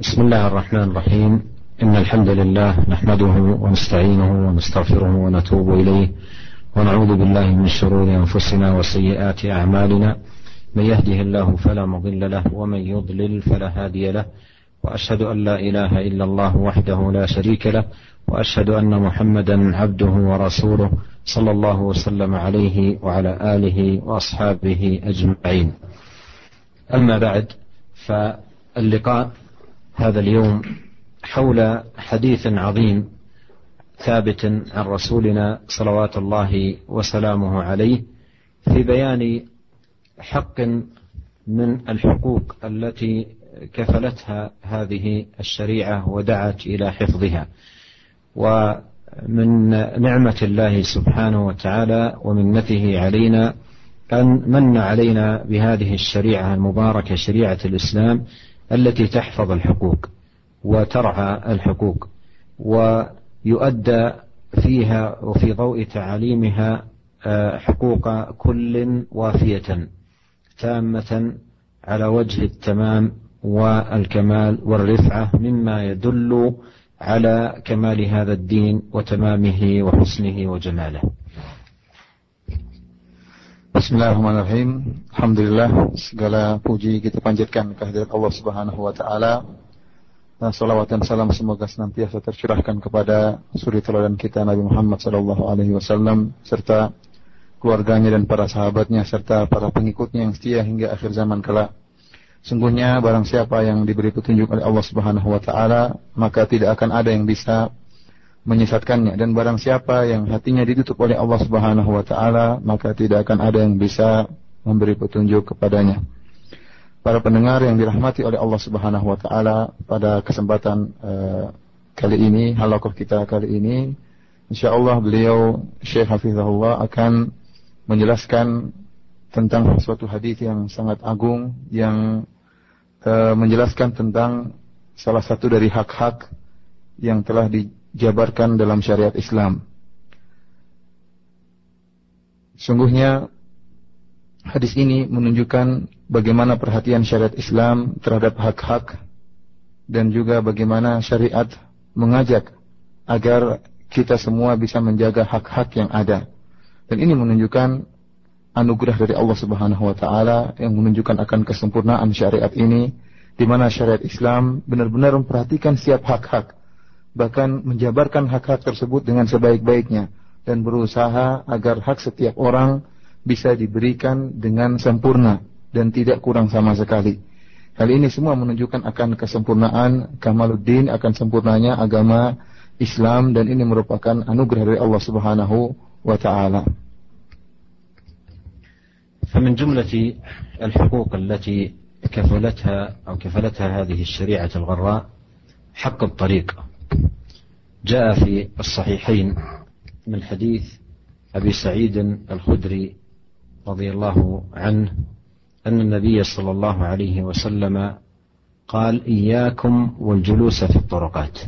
بسم الله الرحمن الرحيم. إن الحمد لله نحمده ونستعينه ونستغفره ونتوب إليه ونعوذ بالله من شرور أنفسنا وسيئات أعمالنا. من يهده الله فلا مضل له ومن يضلل فلا هادي له. وأشهد أن لا إله إلا الله وحده لا شريك له. وأشهد أن محمدا عبده ورسوله صلى الله وسلم عليه وعلى آله وأصحابه أجمعين. أما بعد فاللقاء هذا اليوم حول حديث عظيم ثابت عن رسولنا صلوات الله وسلامه عليه في بيان حق من الحقوق التي كفلتها هذه الشريعة ودعت إلى حفظها. ومن نعمة الله سبحانه وتعالى ومنته علينا أن من علينا بهذه الشريعة المباركة شريعة الإسلام التي تحفظ الحقوق وترعى الحقوق ويؤدى فيها وفي ضوء تعاليمها آه، حقوق كل وافية تامة على وجه التمام والكمال والرفعة مما يدل على كمال هذا الدين وتمامه وحسنه وجماله. Bismillahirrahmanirrahim. Alhamdulillah segala puji kita panjatkan kehadirat Allah Subhanahu wa taala. Nah, salawat dan salam semoga senantiasa tercurahkan kepada suri teladan kita Nabi Muhammad sallallahu alaihi wasallam serta keluarganya dan para sahabatnya serta para pengikutnya yang setia hingga akhir zaman kelak. Sungguhnya barang siapa yang diberi petunjuk oleh Allah Subhanahu wa taala, maka tidak akan ada yang bisa menyesatkannya dan barang siapa yang hatinya ditutup oleh Allah Subhanahu wa taala maka tidak akan ada yang bisa memberi petunjuk kepadanya. Para pendengar yang dirahmati oleh Allah Subhanahu wa taala pada kesempatan uh, kali ini, halaqah kita kali ini insyaallah beliau Syekh Hafizahullah akan menjelaskan tentang suatu hadis yang sangat agung yang uh, menjelaskan tentang salah satu dari hak-hak yang telah di dijabarkan dalam syariat Islam. Sungguhnya hadis ini menunjukkan bagaimana perhatian syariat Islam terhadap hak-hak dan juga bagaimana syariat mengajak agar kita semua bisa menjaga hak-hak yang ada. Dan ini menunjukkan anugerah dari Allah Subhanahu wa taala yang menunjukkan akan kesempurnaan syariat ini di mana syariat Islam benar-benar memperhatikan setiap hak-hak bahkan menjabarkan hak-hak tersebut dengan sebaik-baiknya dan berusaha agar hak setiap orang bisa diberikan dengan sempurna dan tidak kurang sama sekali. Hal ini semua menunjukkan akan kesempurnaan kamaluddin akan sempurnanya agama Islam dan ini merupakan anugerah dari Allah Subhanahu wa taala. فمن جملة الحقوق التي كفلتها أو كفلتها هذه الشريعة الغراء حق الطريق جاء في الصحيحين من حديث أبي سعيد الخدري رضي الله عنه أن النبي صلى الله عليه وسلم قال إياكم والجلوس في الطرقات.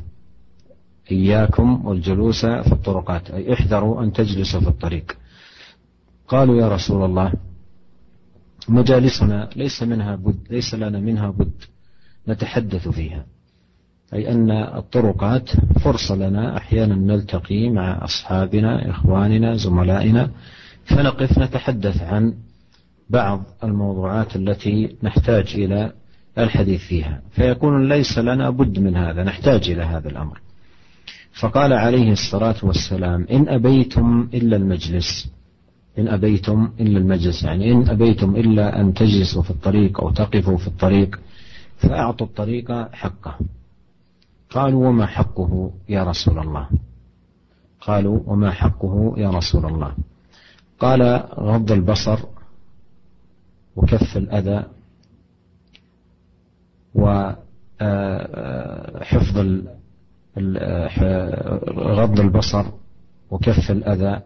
إياكم والجلوس في الطرقات أي احذروا أن تجلسوا في الطريق. قالوا يا رسول الله مجالسنا ليس منها بد ليس لنا منها بد نتحدث فيها. أي أن الطرقات فرصة لنا أحيانا نلتقي مع أصحابنا إخواننا زملائنا فنقف نتحدث عن بعض الموضوعات التي نحتاج إلى الحديث فيها. فيكون ليس لنا بد من هذا نحتاج إلى هذا الأمر. فقال عليه الصلاة والسلام إن أبيتم إلا المجلس. إن أبيتم إلا المجلس يعني إن أبيتم إلا أن تجلسوا في الطريق أو تقفوا في الطريق فأعطوا الطريق حقه. قالوا وما حقه يا رسول الله. قالوا وما حقه يا رسول الله. قال غض البصر وكف الأذى وحفظ غض البصر وكف الأذى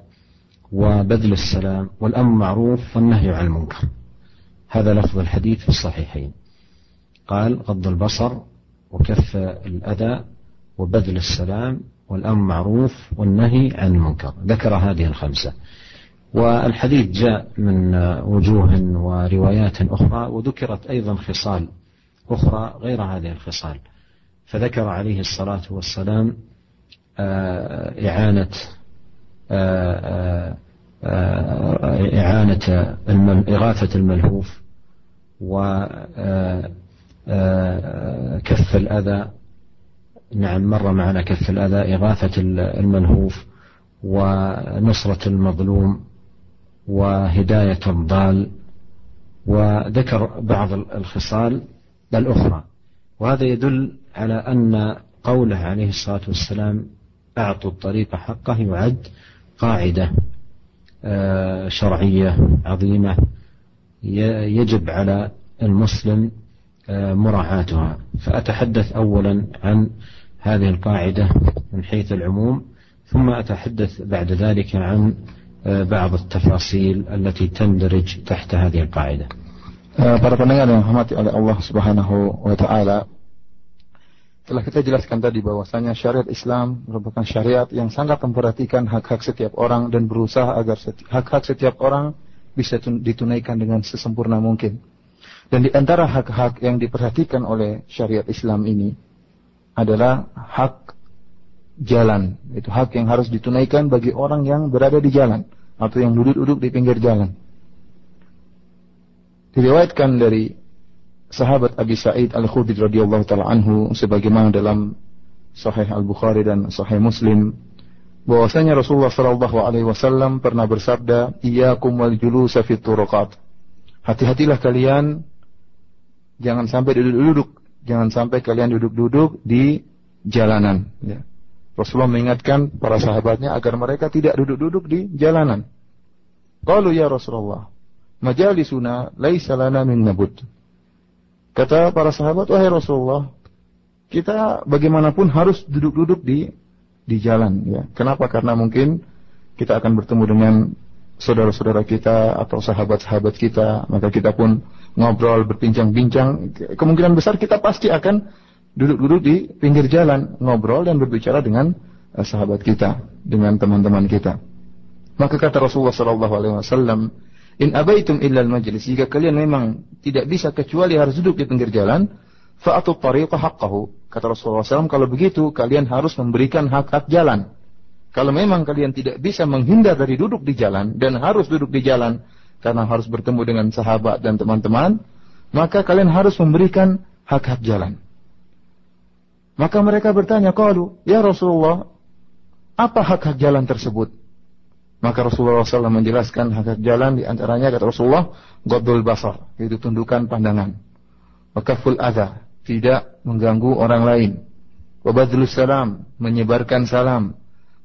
وبذل السلام والأمر معروف والنهي عن المنكر. هذا لفظ الحديث في الصحيحين. قال غض البصر وكف الأذى وبذل السلام والأمر معروف والنهي عن المنكر. ذكر هذه الخمسة. والحديث جاء من وجوه وروايات أخرى وذكرت أيضا خصال أخرى غير هذه الخصال. فذكر عليه الصلاة والسلام آه، إعانة آه، إعانة إغاثة الملهوف وكف الأذى. نعم مر معنا كف الأذى إغاثة الملهوف ونصرة المظلوم وهداية الضال. وذكر بعض الخصال الأخرى. وهذا يدل على أن قوله عليه الصلاة والسلام أعطوا الطريق حقه يعد قاعدة آه، شرعية عظيمة يجب على المسلم آه، مراعاتها فأتحدث أولا عن هذه القاعدة من حيث العموم ثم أتحدث بعد ذلك عن آه، بعض التفاصيل التي تندرج تحت هذه القاعدة. Para pendengar yang dirahmati oleh Allah Subhanahu wa taala, telah kita jelaskan tadi bahwasanya syariat Islam merupakan syariat yang sangat memperhatikan hak-hak setiap orang dan berusaha agar hak-hak setiap orang bisa ditunaikan dengan sesempurna mungkin. Dan di antara hak-hak yang diperhatikan oleh syariat Islam ini adalah hak jalan. Itu hak yang harus ditunaikan bagi orang yang berada di jalan atau yang duduk-duduk di pinggir jalan. Diriwayatkan dari sahabat Abi Sa'id Al-Khudri radhiyallahu taala anhu sebagaimana dalam Sahih Al-Bukhari dan Sahih Muslim bahwasanya Rasulullah sallallahu alaihi wasallam pernah bersabda, "Iyyakum wal julusa fit turuqat." Hati-hatilah kalian jangan sampai duduk-duduk, jangan sampai kalian duduk-duduk di jalanan, ya. Rasulullah mengingatkan para sahabatnya agar mereka tidak duduk-duduk di jalanan. Qalu ya Rasulullah, majalisuna laisa lana min nabut. Kata para sahabat, wahai Rasulullah, kita bagaimanapun harus duduk-duduk di di jalan ya. Kenapa? Karena mungkin kita akan bertemu dengan saudara-saudara kita atau sahabat-sahabat kita, maka kita pun ngobrol, berbincang-bincang, kemungkinan besar kita pasti akan duduk-duduk di pinggir jalan, ngobrol dan berbicara dengan uh, sahabat kita, dengan teman-teman kita. Maka kata Rasulullah sallallahu alaihi wasallam, "In abaitum illa al-majlis." Jika kalian memang tidak bisa kecuali harus duduk di pinggir jalan, fa'atu tariqa haqqahu. Kata Rasulullah SAW, kalau begitu kalian harus memberikan hak-hak jalan. Kalau memang kalian tidak bisa menghindar dari duduk di jalan dan harus duduk di jalan karena harus bertemu dengan sahabat dan teman-teman, maka kalian harus memberikan hak-hak jalan. Maka mereka bertanya, "Qalu, ya Rasulullah, apa hak-hak jalan tersebut?" Maka Rasulullah SAW menjelaskan hak-hak jalan di antaranya kata Rasulullah, "Ghaddul basar," yaitu tundukan pandangan. Wakaful adha, tidak mengganggu orang lain. Wabadlus salam, menyebarkan salam.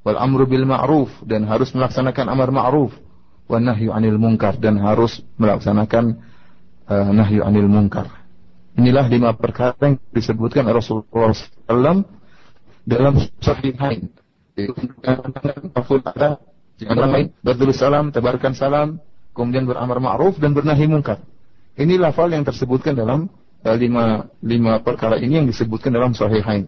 Wal amru bil ma'ruf dan harus melaksanakan amar ma'ruf. Wan nahyu anil munkar dan harus melaksanakan uh, nahyu anil munkar. Inilah lima perkara yang disebutkan Rasulullah SAW dalam sahihain. Jangan lain berdulu salam, tebarkan salam, kemudian beramar ma'ruf dan bernahi mungkar. Ini lafal yang tersebutkan dalam uh, lima, lima perkara ini yang disebutkan dalam sahihain.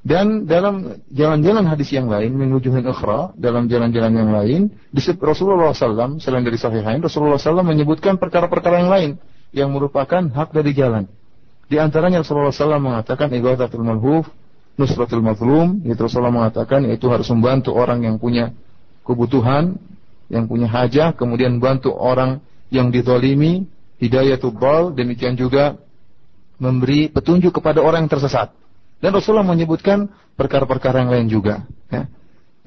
Dan dalam jalan-jalan hadis yang lain, menuju ukhra, dalam jalan-jalan yang lain, disebut Rasulullah SAW, selain dari sahihain, Rasulullah SAW menyebutkan perkara-perkara yang lain, yang merupakan hak dari jalan. Di antaranya Rasulullah SAW mengatakan ighathatul malhuf, nusratul mazlum, itu Rasulullah mengatakan yaitu harus membantu orang yang punya kebutuhan, yang punya hajah, kemudian bantu orang yang dizalimi, hidayatul bal, demikian juga memberi petunjuk kepada orang yang tersesat. Dan Rasulullah menyebutkan perkara-perkara yang lain juga. Ya.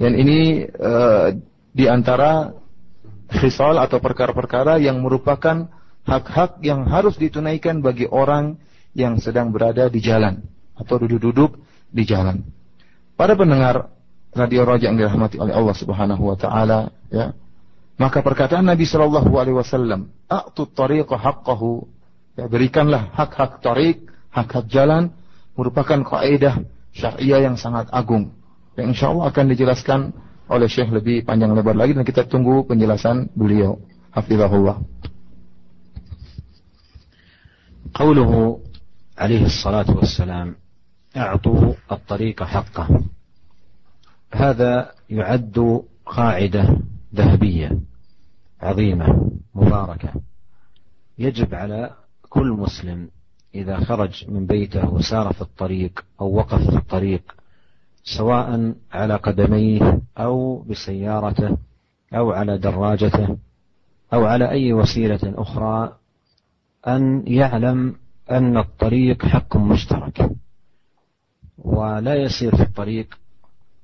Dan ini uh, di antara khisal atau perkara-perkara yang merupakan hak-hak yang harus ditunaikan bagi orang yang sedang berada di jalan atau duduk-duduk di jalan. Para pendengar radio Raja yang dirahmati oleh Allah Subhanahu wa taala, ya. Maka perkataan Nabi sallallahu alaihi wasallam, "A'tu tariqa haqqahu." Ya, berikanlah hak-hak tarik, hak-hak jalan merupakan kaidah syariah yang sangat agung. Yang insya Allah akan dijelaskan oleh Syekh lebih panjang lebar lagi dan kita tunggu penjelasan beliau. Hafizahullah. قوله عليه الصلاة والسلام أعطوا الطريق حقه هذا يعد قاعدة ذهبية عظيمة مباركة يجب على كل مسلم إذا خرج من بيته وسار في الطريق أو وقف في الطريق سواء على قدميه أو بسيارته أو على دراجته أو على أي وسيلة أخرى أن يعلم أن الطريق حق مشترك ولا يسير في الطريق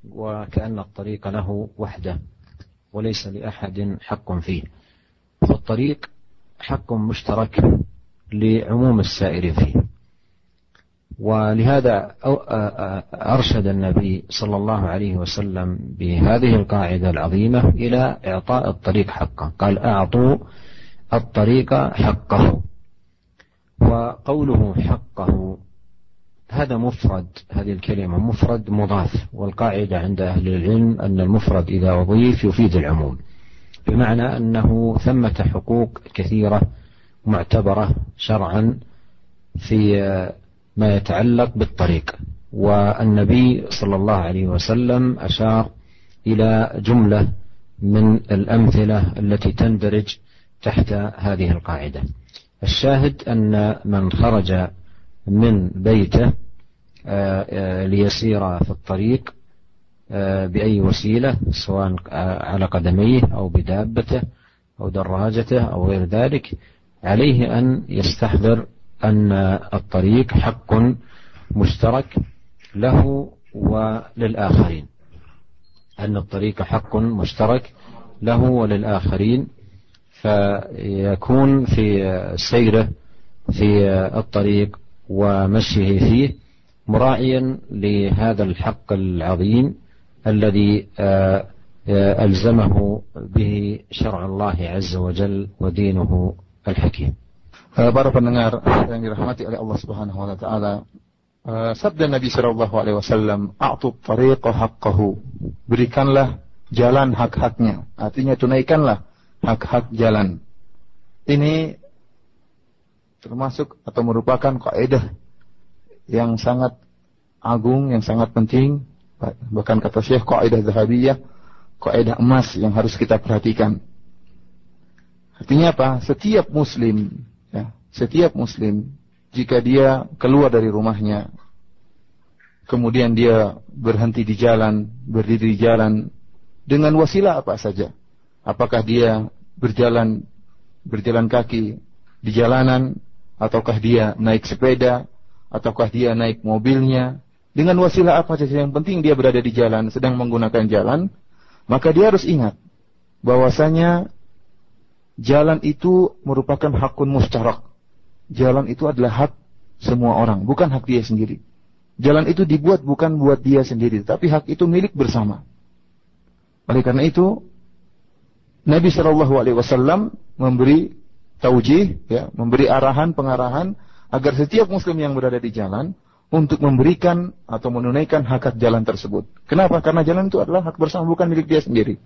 وكأن الطريق له وحده وليس لأحد حق فيه. فالطريق حق مشترك لعموم السائر فيه. ولهذا أرشد النبي صلى الله عليه وسلم بهذه القاعدة العظيمة إلى إعطاء الطريق حقه. قال أعطوا الطريق حقه. وقوله حقه هذا مفرد هذه الكلمة مفرد مضاف. والقاعدة عند أهل العلم أن المفرد إذا أضيف يفيد العموم. بمعنى أنه ثمة حقوق كثيرة معتبرة شرعا في ما يتعلق بالطريق. والنبي صلى الله عليه وسلم أشار إلى جملة من الأمثلة التي تندرج تحت هذه القاعدة. الشاهد أن من خرج من بيته آه، ليسير في الطريق آه، بأي وسيلة سواء على قدميه أو بدابته أو دراجته أو غير ذلك عليه أن يستحضر أن الطريق حق مشترك له وللآخرين. أن الطريق حق مشترك له وللآخرين فيكون في سيره في الطريق ومشيه فيه مراعيا لهذا الحق العظيم الذي آه، آه، ألزمه به شرع الله عز وجل ودينه Al-Hakim. Eh, para pendengar yang dirahmati oleh Allah Subhanahu wa taala, eh, sabda Nabi sallallahu alaihi wasallam, "A'tu tariqa haqqahu." Berikanlah jalan hak-haknya. Artinya tunaikanlah hak-hak jalan. Ini termasuk atau merupakan kaidah yang sangat agung, yang sangat penting. Bahkan kata Syekh kaidah Zahabiyah, kaidah emas yang harus kita perhatikan. Artinya apa? Setiap muslim Ya, setiap muslim jika dia keluar dari rumahnya, kemudian dia berhenti di jalan, berdiri di jalan dengan wasilah apa saja. Apakah dia berjalan berjalan kaki di jalanan ataukah dia naik sepeda ataukah dia naik mobilnya dengan wasilah apa saja yang penting dia berada di jalan sedang menggunakan jalan maka dia harus ingat bahwasanya jalan itu merupakan hakun mustarak. Jalan itu adalah hak semua orang, bukan hak dia sendiri. Jalan itu dibuat bukan buat dia sendiri, tapi hak itu milik bersama. Oleh karena itu, Nabi Shallallahu Alaihi Wasallam memberi taujih, ya, memberi arahan, pengarahan agar setiap Muslim yang berada di jalan untuk memberikan atau menunaikan hak hak jalan tersebut. Kenapa? Karena jalan itu adalah hak bersama, bukan milik dia sendiri.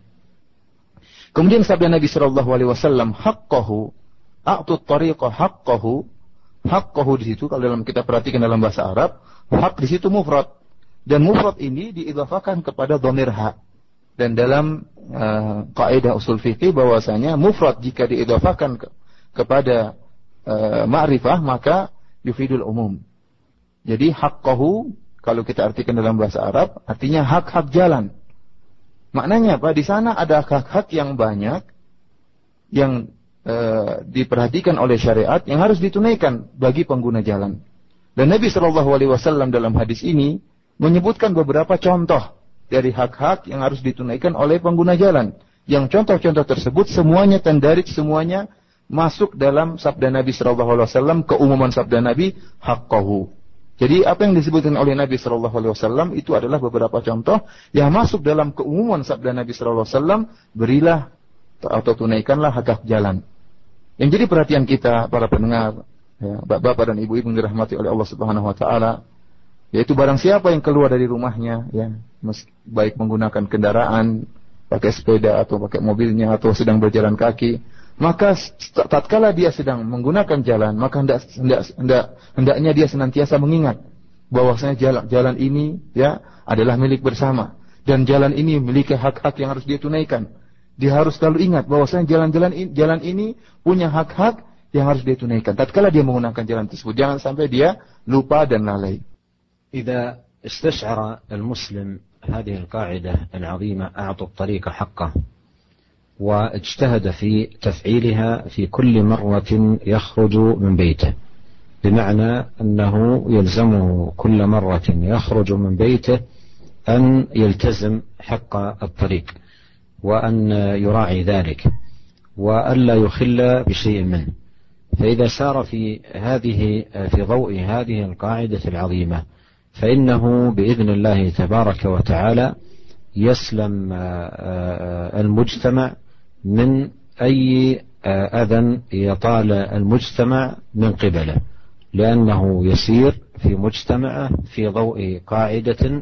Kemudian sabda Nabi Shallallahu Alaihi Wasallam, haqqahu, a'tu tariqah haqqahu, haqqahu di situ kalau dalam kita perhatikan dalam bahasa Arab, hak di situ mufrad dan mufrad ini diidafakan kepada dhamir hak. Dan dalam uh, kaidah usul fikih bahwasanya mufrad jika diidafakan ke, kepada uh, ma'rifah maka yufidul umum. Jadi haqqahu kalau kita artikan dalam bahasa Arab artinya hak-hak jalan. Maknanya apa? Di sana ada hak-hak yang banyak yang e, diperhatikan oleh syariat yang harus ditunaikan bagi pengguna jalan. Dan Nabi Shallallahu Alaihi Wasallam dalam hadis ini menyebutkan beberapa contoh dari hak-hak yang harus ditunaikan oleh pengguna jalan. Yang contoh-contoh tersebut semuanya tendarik, semuanya masuk dalam sabda Nabi Shallallahu Alaihi Wasallam keumuman sabda Nabi haqqahu jadi apa yang disebutkan oleh Nabi Shallallahu Alaihi Wasallam itu adalah beberapa contoh yang masuk dalam keumuman sabda Nabi Shallallahu Alaihi Wasallam berilah atau tunaikanlah hak jalan. Yang jadi perhatian kita para pendengar, ya, bapak dan ibu-ibu yang dirahmati oleh Allah Subhanahu Wa Taala, yaitu barang siapa yang keluar dari rumahnya, ya, baik menggunakan kendaraan, pakai sepeda atau pakai mobilnya atau sedang berjalan kaki, maka tatkala dia sedang menggunakan jalan, maka hendak, hendak, hendak, hendaknya dia senantiasa mengingat bahwasanya jalan, jalan ini ya adalah milik bersama dan jalan ini memiliki hak-hak yang harus dia tunaikan. Dia harus selalu ingat bahwasanya jalan-jalan jalan ini punya hak-hak yang harus dia tunaikan. Tatkala dia menggunakan jalan tersebut, jangan sampai dia lupa dan lalai. إذا استشعر المسلم هذه القاعدة العظيمة أعطوا الطريق حقه واجتهد في تفعيلها في كل مرة يخرج من بيته. بمعنى أنه يلزمه كل مرة يخرج من بيته أن يلتزم حق الطريق وأن يراعي ذلك وألا يخل بشيء منه. فإذا سار في هذه في ضوء هذه القاعدة العظيمة فإنه بإذن الله تبارك وتعالى يسلم المجتمع من أي أذى يطال المجتمع من قبله. لأنه يسير في مجتمعه في ضوء قاعدة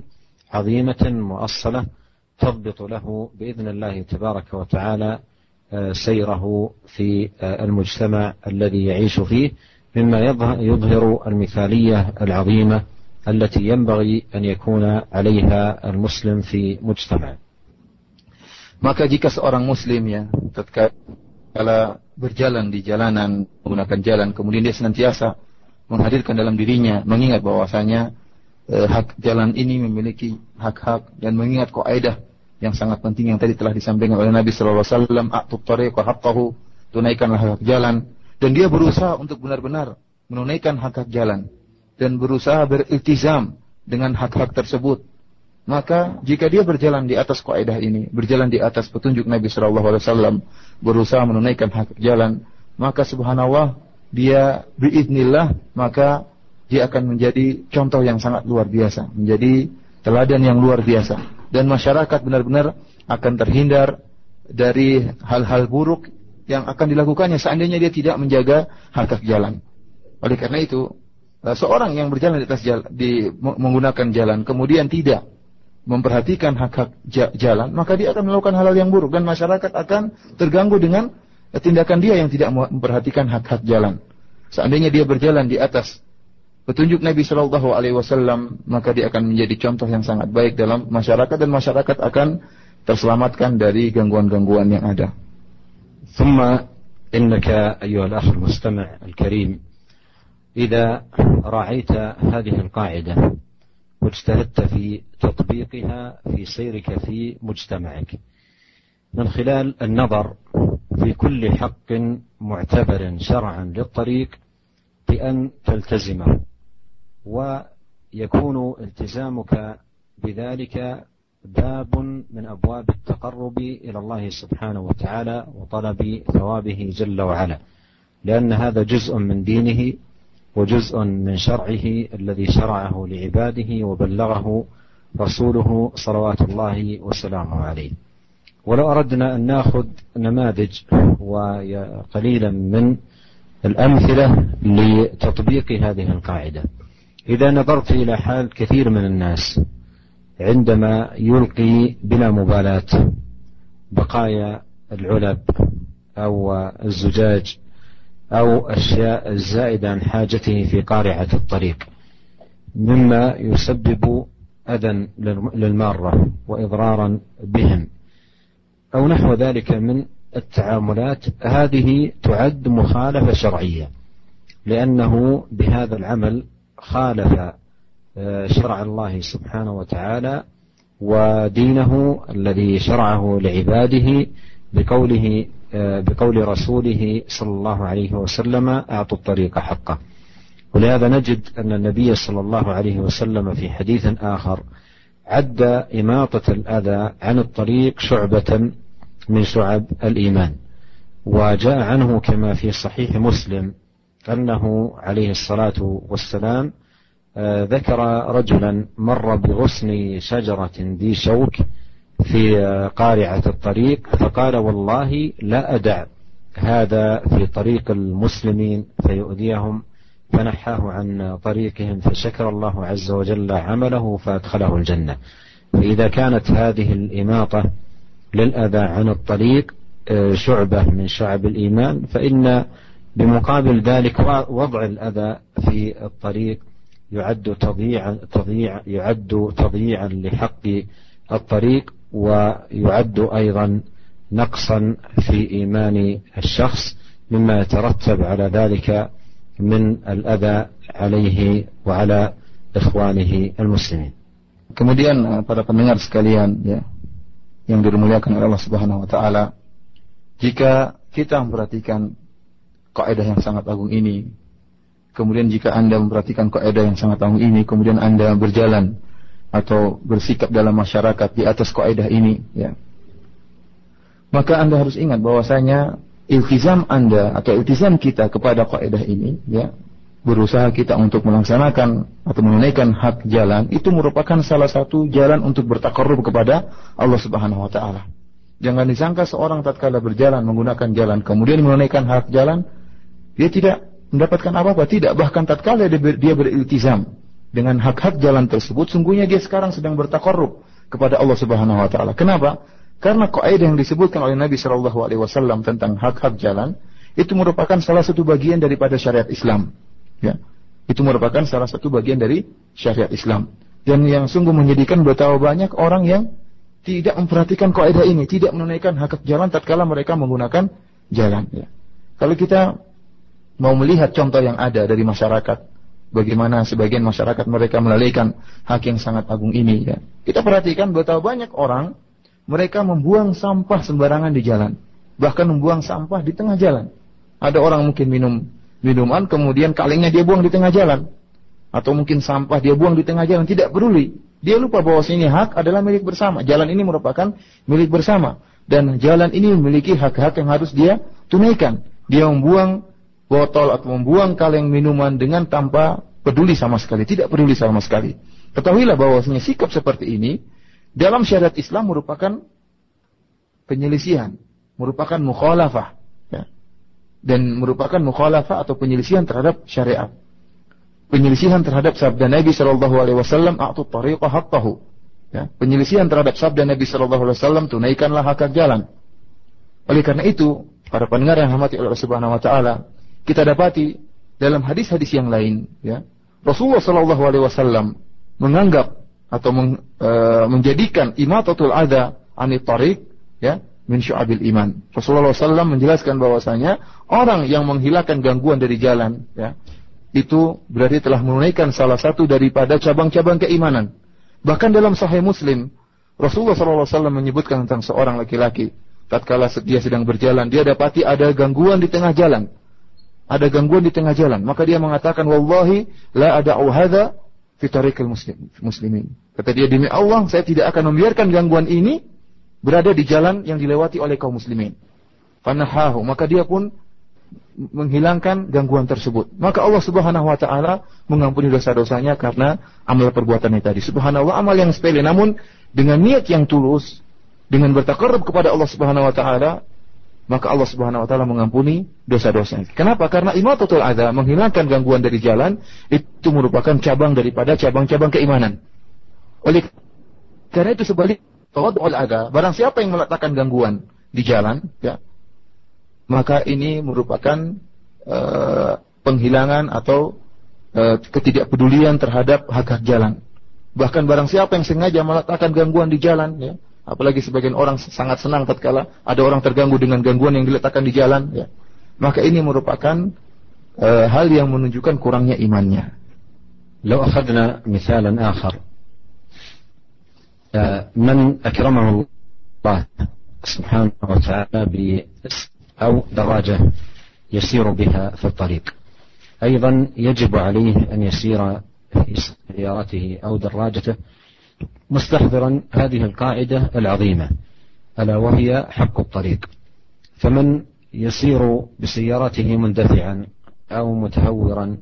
عظيمة مؤصلة تضبط له بإذن الله تبارك وتعالى سيره في المجتمع الذي يعيش فيه مما يظهر المثالية العظيمة التي ينبغي أن يكون عليها المسلم في مجتمع Maka jika seorang muslim ya, tatkala berjalan di jalanan, menggunakan jalan, kemudian dia senantiasa menghadirkan dalam dirinya, mengingat bahwasanya eh, hak jalan ini memiliki hak-hak dan mengingat kaidah yang sangat penting yang tadi telah disampaikan oleh Nabi Shallallahu Alaihi Wasallam, "A'tut tariq haqqahu", tunaikanlah hak jalan, dan dia berusaha untuk benar-benar menunaikan hak-hak jalan dan berusaha beriltizam dengan hak-hak tersebut. Maka jika dia berjalan di atas kaidah ini, berjalan di atas petunjuk Nabi Shallallahu Alaihi Wasallam, berusaha menunaikan hak jalan, maka subhanallah dia biidnillah maka dia akan menjadi contoh yang sangat luar biasa, menjadi teladan yang luar biasa dan masyarakat benar-benar akan terhindar dari hal-hal buruk yang akan dilakukannya seandainya dia tidak menjaga hak-hak jalan. Oleh karena itu, seorang yang berjalan di atas jalan, di, menggunakan jalan kemudian tidak memperhatikan hak-hak jalan, maka dia akan melakukan hal-hal yang buruk dan masyarakat akan terganggu dengan tindakan dia yang tidak memperhatikan hak-hak jalan. Seandainya dia berjalan di atas petunjuk Nabi Shallallahu Alaihi Wasallam, maka dia akan menjadi contoh yang sangat baik dalam masyarakat dan masyarakat akan terselamatkan dari gangguan-gangguan yang ada. ثم إنك أيها الأخ المستمع الكريم إذا راعيت هذه القاعدة واجتهدت في تطبيقها في سيرك في مجتمعك. من خلال النظر في كل حق معتبر شرعا للطريق بأن تلتزمه ويكون التزامك بذلك باب من أبواب التقرب إلى الله سبحانه وتعالى وطلب ثوابه جل وعلا لأن هذا جزء من دينه وجزء من شرعه الذي شرعه لعباده وبلغه رسوله صلوات الله وسلامه عليه. ولو أردنا أن نأخذ نماذج وقليلا من الأمثلة لتطبيق هذه القاعدة. إذا نظرت إلى حال كثير من الناس عندما يلقي بلا مبالاة بقايا العلب أو الزجاج أو أشياء الزائدة عن حاجته في قارعة الطريق. مما يسبب أذى للمارة وإضرارا بهم. أو نحو ذلك من التعاملات. هذه تعد مخالفة شرعية لأنه بهذا العمل خالف آه، شرع الله سبحانه وتعالى ودينه الذي شرعه لعباده بقوله بقول رسوله صلى الله عليه وسلم أعطوا الطريق حقه. ولهذا نجد أن النبي صلى الله عليه وسلم في حديث آخر عد إماطة الأذى عن الطريق شعبة من شعب الإيمان. وجاء عنه كما في صحيح مسلم أنه عليه الصلاة والسلام آه، ذكر رجلا مر بغصن شجرة ذي شوك في قارعة الطريق فقال والله لا أدع هذا في طريق المسلمين فيؤذيهم فنحاه عن طريقهم فشكر الله عز وجل عمله فأدخله الجنة. فإذا كانت هذه الإماطة للأذى عن الطريق آه، شعبة من شعب الإيمان فإن بمقابل ذلك وضع الأذى في الطريق يعد تضييعا تضييع يعد تضييعا لحق الطريق ويعد ايضا نقصا في ايمان الشخص مما يترتب على ذلك من الأذى عليه وعلى إخوانه المسلمين Kemudian eh, para pendengar sekalian ya yang dimuliakan oleh Allah Subhanahu wa taala, jika kita memperhatikan kaidah yang sangat agung ini, kemudian jika Anda memperhatikan kaidah yang sangat agung ini, kemudian Anda berjalan atau bersikap dalam masyarakat di atas kaidah ini, ya. Maka Anda harus ingat bahwasanya iltizam Anda atau iltizam kita kepada kaidah ini, ya, berusaha kita untuk melaksanakan atau menunaikan hak jalan itu merupakan salah satu jalan untuk bertakarrub kepada Allah Subhanahu wa taala. Jangan disangka seorang tatkala berjalan menggunakan jalan kemudian menunaikan hak jalan dia tidak mendapatkan apa-apa, tidak bahkan tatkala dia, ber, dia beriltizam dengan hak-hak jalan tersebut sungguhnya dia sekarang sedang bertakarrub kepada Allah Subhanahu wa taala. Kenapa? Karena kaidah yang disebutkan oleh Nabi Shallallahu alaihi wasallam tentang hak-hak jalan itu merupakan salah satu bagian daripada syariat Islam. Ya. Itu merupakan salah satu bagian dari syariat Islam. Dan yang sungguh menyedihkan betapa banyak orang yang tidak memperhatikan kaidah ini, tidak menunaikan hak hak jalan tatkala mereka menggunakan jalan. Ya. Kalau kita mau melihat contoh yang ada dari masyarakat, bagaimana sebagian masyarakat mereka melalaikan hak yang sangat agung ini ya. Kita perhatikan betapa banyak orang mereka membuang sampah sembarangan di jalan. Bahkan membuang sampah di tengah jalan. Ada orang mungkin minum minuman kemudian kalengnya dia buang di tengah jalan. Atau mungkin sampah dia buang di tengah jalan, tidak peduli. Dia lupa bahwa ini hak adalah milik bersama. Jalan ini merupakan milik bersama dan jalan ini memiliki hak-hak yang harus dia tunaikan. Dia membuang botol atau membuang kaleng minuman dengan tanpa peduli sama sekali, tidak peduli sama sekali. Ketahuilah bahwasanya sikap seperti ini dalam syariat Islam merupakan penyelisihan, merupakan mukhalafah ya. dan merupakan mukhalafah atau penyelisihan terhadap syariat. Penyelisihan terhadap sabda Nabi Shallallahu Alaihi Wasallam, "Atu tariqah haqqahu." Ya, penyelisihan terhadap sabda Nabi Shallallahu Alaihi Wasallam, tunaikanlah hak jalan. Oleh karena itu, para pendengar yang hormati Allah Subhanahu Wa Taala, kita dapati dalam hadis-hadis yang lain, ya, Rasulullah Shallallahu Alaihi Wasallam menganggap atau meng, e, menjadikan imatatul ada anit tarik, ya, min syu'abil iman. Rasulullah SAW menjelaskan bahwasanya orang yang menghilangkan gangguan dari jalan, ya, itu berarti telah menunaikan salah satu daripada cabang-cabang keimanan. Bahkan dalam Sahih Muslim, Rasulullah SAW menyebutkan tentang seorang laki-laki, tatkala dia sedang berjalan, dia dapati ada gangguan di tengah jalan ada gangguan di tengah jalan, maka dia mengatakan wallahi la ada hadza fi tariqil muslim, muslimin. Kata dia demi Allah, saya tidak akan membiarkan gangguan ini berada di jalan yang dilewati oleh kaum muslimin. Fanahahu, maka dia pun menghilangkan gangguan tersebut. Maka Allah Subhanahu wa taala mengampuni dosa-dosanya karena amal perbuatannya tadi. Subhanallah amal yang sepele namun dengan niat yang tulus, dengan bertakarrub kepada Allah Subhanahu wa taala, maka Allah Subhanahu wa taala mengampuni dosa-dosa. Kenapa? Karena imatatul adza, menghilangkan gangguan dari jalan itu merupakan cabang daripada cabang-cabang keimanan. Oleh karena itu sebalik tawaddu'ul adza, barang siapa yang meletakkan gangguan di jalan, ya, maka ini merupakan uh, penghilangan atau uh, ketidakpedulian terhadap hak-hak jalan. Bahkan barang siapa yang sengaja meletakkan gangguan di jalan, ya, Apalagi sebagian orang sangat senang tatkala ada orang terganggu dengan gangguan yang diletakkan di jalan, ya. Maka ini merupakan uh, hal yang menunjukkan kurangnya imannya. لو أخذنا مثالا آخر من أكرمه الله سبحانه وتعالى ب أو دراجة يسير بها في الطريق أيضا يجب عليه أن يسير في سيارته أو دراجته مستحضرا هذه القاعدة العظيمة ألا وهي حق الطريق. فمن يسير بسيارته مندفعا أو متهورا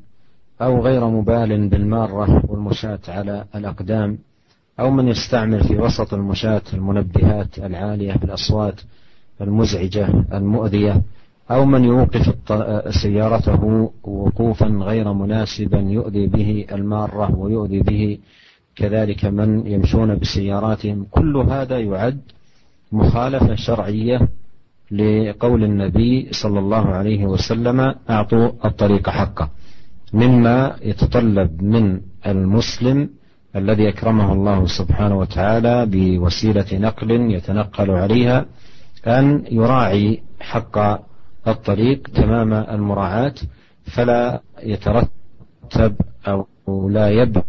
أو غير مبال بالمارة والمشاة على الأقدام أو من يستعمل في وسط المشاة المنبهات العالية بالأصوات المزعجة المؤذية أو من يوقف سيارته وقوفا غير مناسبا يؤذي به المارة ويؤذي به كذلك من يمشون بسياراتهم. كل هذا يعد مخالفة شرعية لقول النبي صلى الله عليه وسلم أعطوا الطريق حقه مما يتطلب من المسلم الذي أكرمه الله سبحانه وتعالى بوسيلة نقل يتنقل عليها أن يراعي حق الطريق تمام المراعاة فلا يترتب أو لا يبقى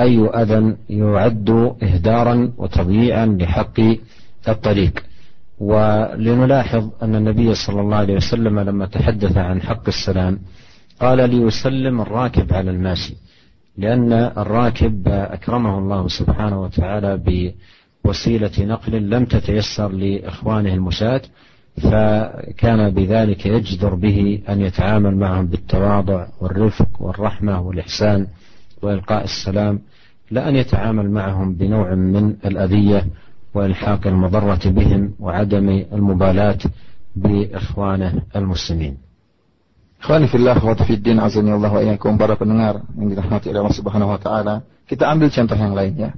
أي أذى يعد إهدارا وتضييعا لحق الطريق. ولنلاحظ أن النبي صلى الله عليه وسلم لما تحدث عن حق السلام قال ليسلم الراكب على الماشي لأن الراكب أكرمه الله سبحانه وتعالى بوسيلة نقل لم تتيسر لإخوانه المشاة فكان بذلك يجدر به أن يتعامل معهم بالتواضع والرفق والرحمة والإحسان. وإلقاء السلام لا أن يتعامل معهم بنوع من الأذية وإلحاق المضرة بهم وعدم المبالاة بإخوانه المسلمين Ikhwani fillah wa fiddin azani Allah wa iyyakum para pendengar yang dirahmati oleh Allah Subhanahu wa taala. Kita ambil contoh yang lainnya.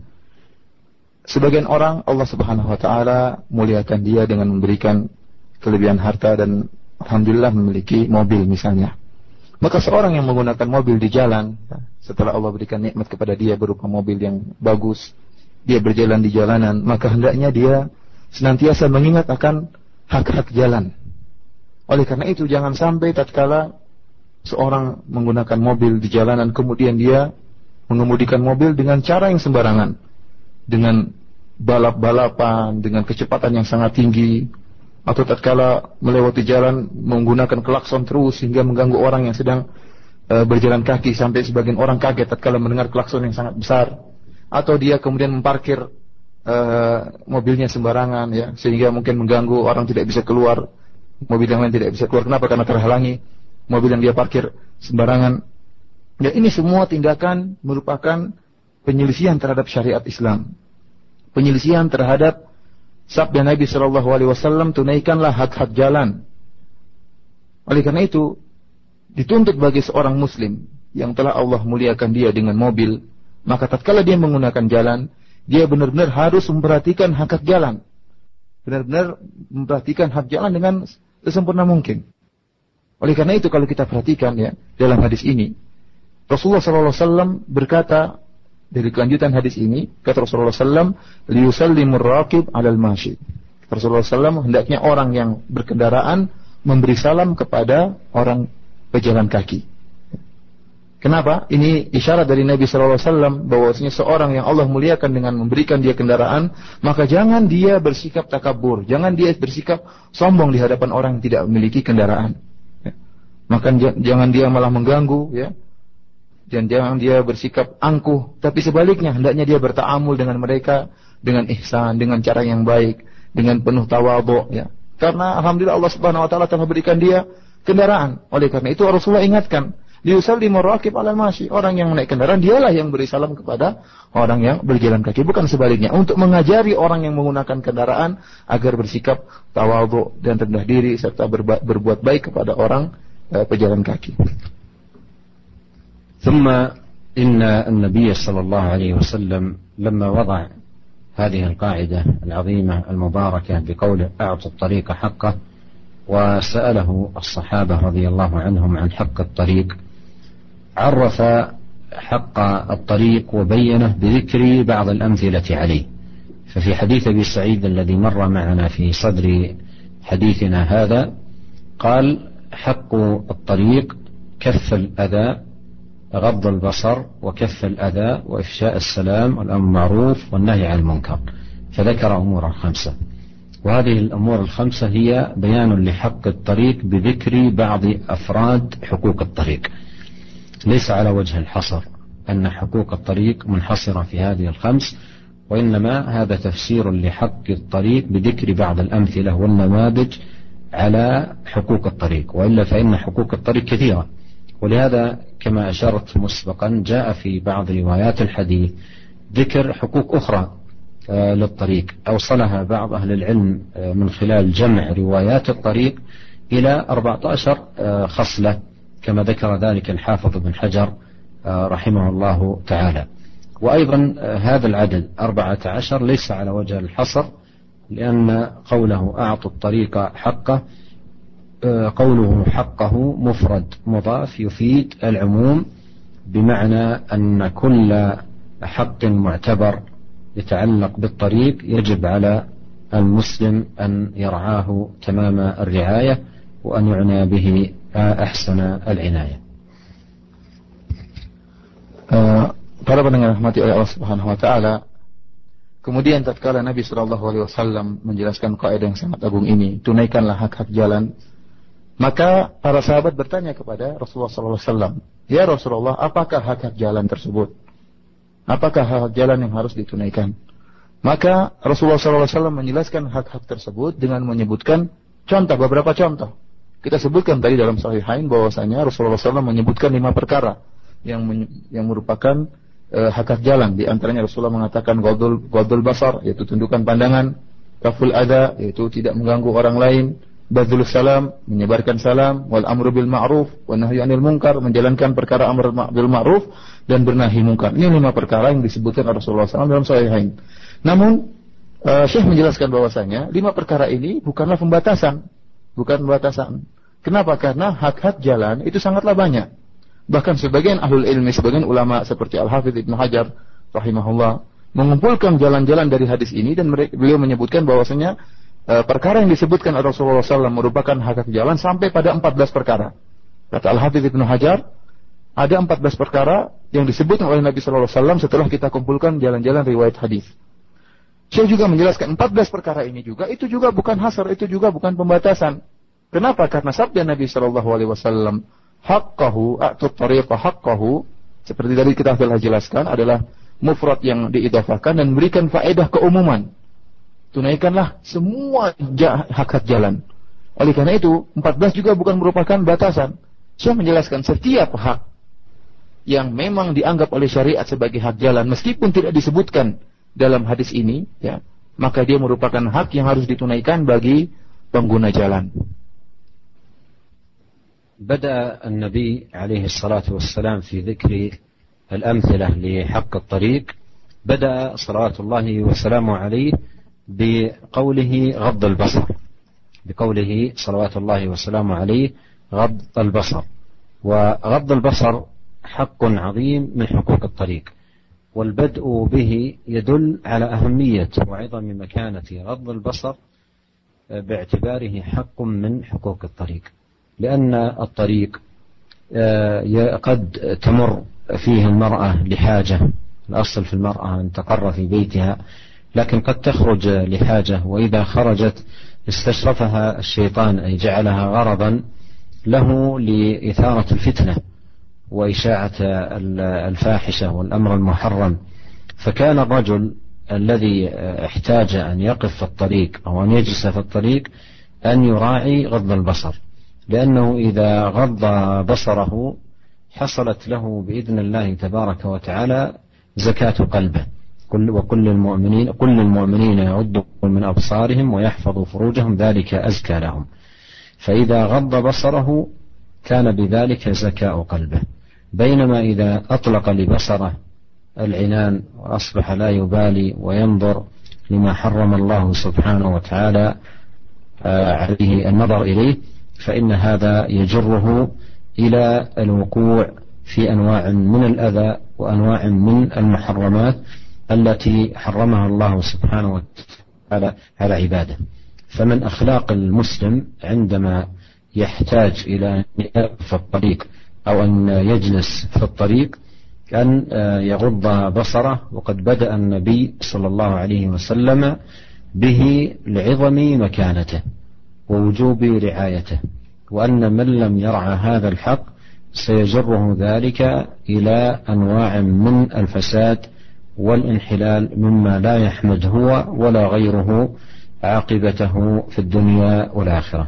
Sebagian orang Allah Subhanahu wa taala muliakan dia dengan memberikan kelebihan harta dan alhamdulillah memiliki mobil misalnya. Maka seorang yang menggunakan mobil di jalan, setelah Allah berikan nikmat kepada dia berupa mobil yang bagus, dia berjalan di jalanan, maka hendaknya dia senantiasa mengingat akan hak-hak jalan. Oleh karena itu jangan sampai tatkala seorang menggunakan mobil di jalanan kemudian dia mengemudikan mobil dengan cara yang sembarangan. Dengan balap-balapan, dengan kecepatan yang sangat tinggi, atau tatkala melewati jalan menggunakan klakson terus sehingga mengganggu orang yang sedang e, berjalan kaki sampai sebagian orang kaget tatkala mendengar klakson yang sangat besar. Atau dia kemudian memparkir e, mobilnya sembarangan ya sehingga mungkin mengganggu orang tidak bisa keluar mobil yang lain tidak bisa keluar. Kenapa? Karena terhalangi mobil yang dia parkir sembarangan. Ya ini semua tindakan merupakan penyelisihan terhadap syariat Islam. Penyelisihan terhadap Sabda Nabi Shallallahu Alaihi Wasallam tunaikanlah hak-hak jalan. Oleh karena itu dituntut bagi seorang Muslim yang telah Allah muliakan dia dengan mobil, maka tatkala dia menggunakan jalan, dia benar-benar harus memperhatikan hak-hak jalan. Benar-benar memperhatikan hak jalan dengan sesempurna mungkin. Oleh karena itu kalau kita perhatikan ya dalam hadis ini, Rasulullah SAW berkata dari kelanjutan hadis ini, kata Rasulullah SAW, liusallimur raqib alal mashi. Rasulullah SAW hendaknya orang yang berkendaraan memberi salam kepada orang pejalan kaki. Kenapa? Ini isyarat dari Nabi SAW bahwasanya seorang yang Allah muliakan dengan memberikan dia kendaraan, maka jangan dia bersikap takabur, jangan dia bersikap sombong di hadapan orang yang tidak memiliki kendaraan. Ya. Maka jangan dia malah mengganggu, ya, dan jangan dia bersikap angkuh, tapi sebaliknya hendaknya dia bertaamul dengan mereka dengan ihsan, dengan cara yang baik, dengan penuh tawadhu ya. Karena alhamdulillah Allah Subhanahu wa taala telah berikan dia kendaraan. Oleh karena itu Rasulullah ingatkan, liusallimu raqib ala masyi. Orang yang naik kendaraan dialah yang beri salam kepada orang yang berjalan kaki, bukan sebaliknya. Untuk mengajari orang yang menggunakan kendaraan agar bersikap tawadhu dan rendah diri serta berbuat baik kepada orang eh, pejalan kaki. ثم إن النبي صلى الله عليه وسلم لما وضع هذه القاعدة العظيمة المباركة بقوله أعطوا الطريق حقه وسأله الصحابة رضي الله عنهم عن حق الطريق عرف حق الطريق وبينه بذكر بعض الأمثلة عليه. ففي حديث أبي سعيد الذي مر معنا في صدر حديثنا هذا قال حق الطريق كف الأذى غض البصر وكف الأذى وإفشاء السلام والأمر بالمعروف والنهي عن المنكر. فذكر أمورا خمسة وهذه الأمور الخمسة هي بيان لحق الطريق بذكر بعض أفراد حقوق الطريق. ليس على وجه الحصر أن حقوق الطريق منحصرة في هذه الخمس وإنما هذا تفسير لحق الطريق بذكر بعض الأمثلة والنماذج على حقوق الطريق. وإلا فإن حقوق الطريق كثيرة. ولهذا كما أشرت مسبقا جاء في بعض روايات الحديث ذكر حقوق أخرى آه، للطريق أوصلها بعض أهل العلم آه، من خلال جمع روايات الطريق إلى 14 آه، خصلة كما ذكر ذلك الحافظ بن حجر رحمه الله تعالى. وأيضا هذا العدد أربعة عشر ليس على وجه الحصر لأن قوله أعطوا الطريق حقه قوله حقه مفرد مضاف يفيد العموم بمعنى أن كل حق معتبر يتعلق بالطريق يجب على المسلم أن يرعاه تمام الرعاية وأن يعنى به أحسن العناية para pendengar rahmati oleh Allah Subhanahu wa taala kemudian tatkala Nabi sallallahu alaihi wasallam menjelaskan kaidah yang sangat agung ini tunaikanlah hak-hak jalan maka para sahabat bertanya kepada Rasulullah wasallam ya Rasulullah apakah hak-hak jalan tersebut apakah hak-hak jalan yang harus ditunaikan maka Rasulullah SAW menjelaskan hak-hak tersebut dengan menyebutkan contoh, beberapa contoh. Kita sebutkan tadi dalam Sahihain bahwasanya Rasulullah SAW menyebutkan lima perkara yang yang merupakan uh, hak-hak jalan. Di antaranya Rasulullah mengatakan godul godul basar, yaitu tundukan pandangan, kaful ada, yaitu tidak mengganggu orang lain, badul salam, menyebarkan salam, wal amru bil ma'ruf, wa nahyu anil munkar, menjalankan perkara amr bil ma'ruf dan bernahi munkar. Ini lima perkara yang disebutkan Rasulullah SAW dalam Sahihain. Namun uh, Syekh menjelaskan bahwasanya lima perkara ini bukanlah pembatasan, bukan pembatasan. Kenapa? Karena hak-hak jalan itu sangatlah banyak. Bahkan sebagian ahlul ilmi, sebagian ulama seperti Al-Hafidh Ibnu Hajar rahimahullah mengumpulkan jalan-jalan dari hadis ini dan beliau menyebutkan bahwasanya uh, perkara yang disebutkan oleh Rasulullah SAW merupakan hak-hak jalan sampai pada 14 perkara. Kata Al-Hafidh Ibnu Hajar, ada 14 perkara yang disebutkan oleh Nabi SAW setelah kita kumpulkan jalan-jalan riwayat hadis. Saya juga menjelaskan 14 perkara ini juga itu juga bukan hasar, itu juga bukan pembatasan. Kenapa? Karena sabda Nabi Shallallahu Alaihi Wasallam, hakkahu atau tariqa hakkahu seperti tadi kita telah jelaskan adalah mufrad yang diidafahkan dan memberikan faedah keumuman Tunaikanlah semua hak-hak jalan. Oleh karena itu, 14 juga bukan merupakan batasan. Saya menjelaskan setiap hak yang memang dianggap oleh syariat sebagai hak jalan meskipun tidak disebutkan dalam hadis ini, ya, maka dia merupakan hak yang harus ditunaikan bagi pengguna jalan. بدأ النبي عليه الصلاة والسلام في ذكر الأمثلة لحق الطريق بدأ صلوات الله وسلامه عليه بقوله غض البصر. بقوله صلوات الله وسلامه عليه غض البصر. وغض البصر حق عظيم من حقوق الطريق. والبدء به يدل على أهمية وعظم مكانة غض البصر باعتباره حق من حقوق الطريق. لأن الطريق آه، قد تمر فيه المرأة لحاجة. الأصل في المرأة أن تقر في بيتها. لكن قد تخرج لحاجة وإذا خرجت استشرفها الشيطان أي جعلها غرضا له لإثارة الفتنة وإشاعة الفاحشة والأمر المحرم. فكان الرجل الذي احتاج أن يقف في الطريق أو أن يجلس في الطريق أن يراعي غض البصر لأنه إذا غض بصره حصلت له بإذن الله تبارك وتعالى زكاة قلبه. كل وكل المؤمنين كل المؤمنين يغضوا من أبصارهم ويحفظوا فروجهم ذلك أزكى لهم. فإذا غض بصره كان بذلك زكاء قلبه. بينما إذا أطلق لبصره العنان وأصبح لا يبالي وينظر لما حرم الله سبحانه وتعالى آه، عليه النظر إليه فإن هذا يجره إلى الوقوع في أنواع من الأذى وأنواع من المحرمات. التي حرمها الله سبحانه وتعالى على عباده. فمن أخلاق المسلم عندما يحتاج إلى أن يقف الطريق أو أن يجلس في الطريق أن آه، يغض بصره. وقد بدأ النبي صلى الله عليه وسلم به لعظم مكانته ووجوب رعايته وأن من لم يرعى هذا الحق سيجره ذلك إلى أنواع من الفساد والانحلال مما لا يحمد هو ولا غيره عاقبته في الدنيا والآخرة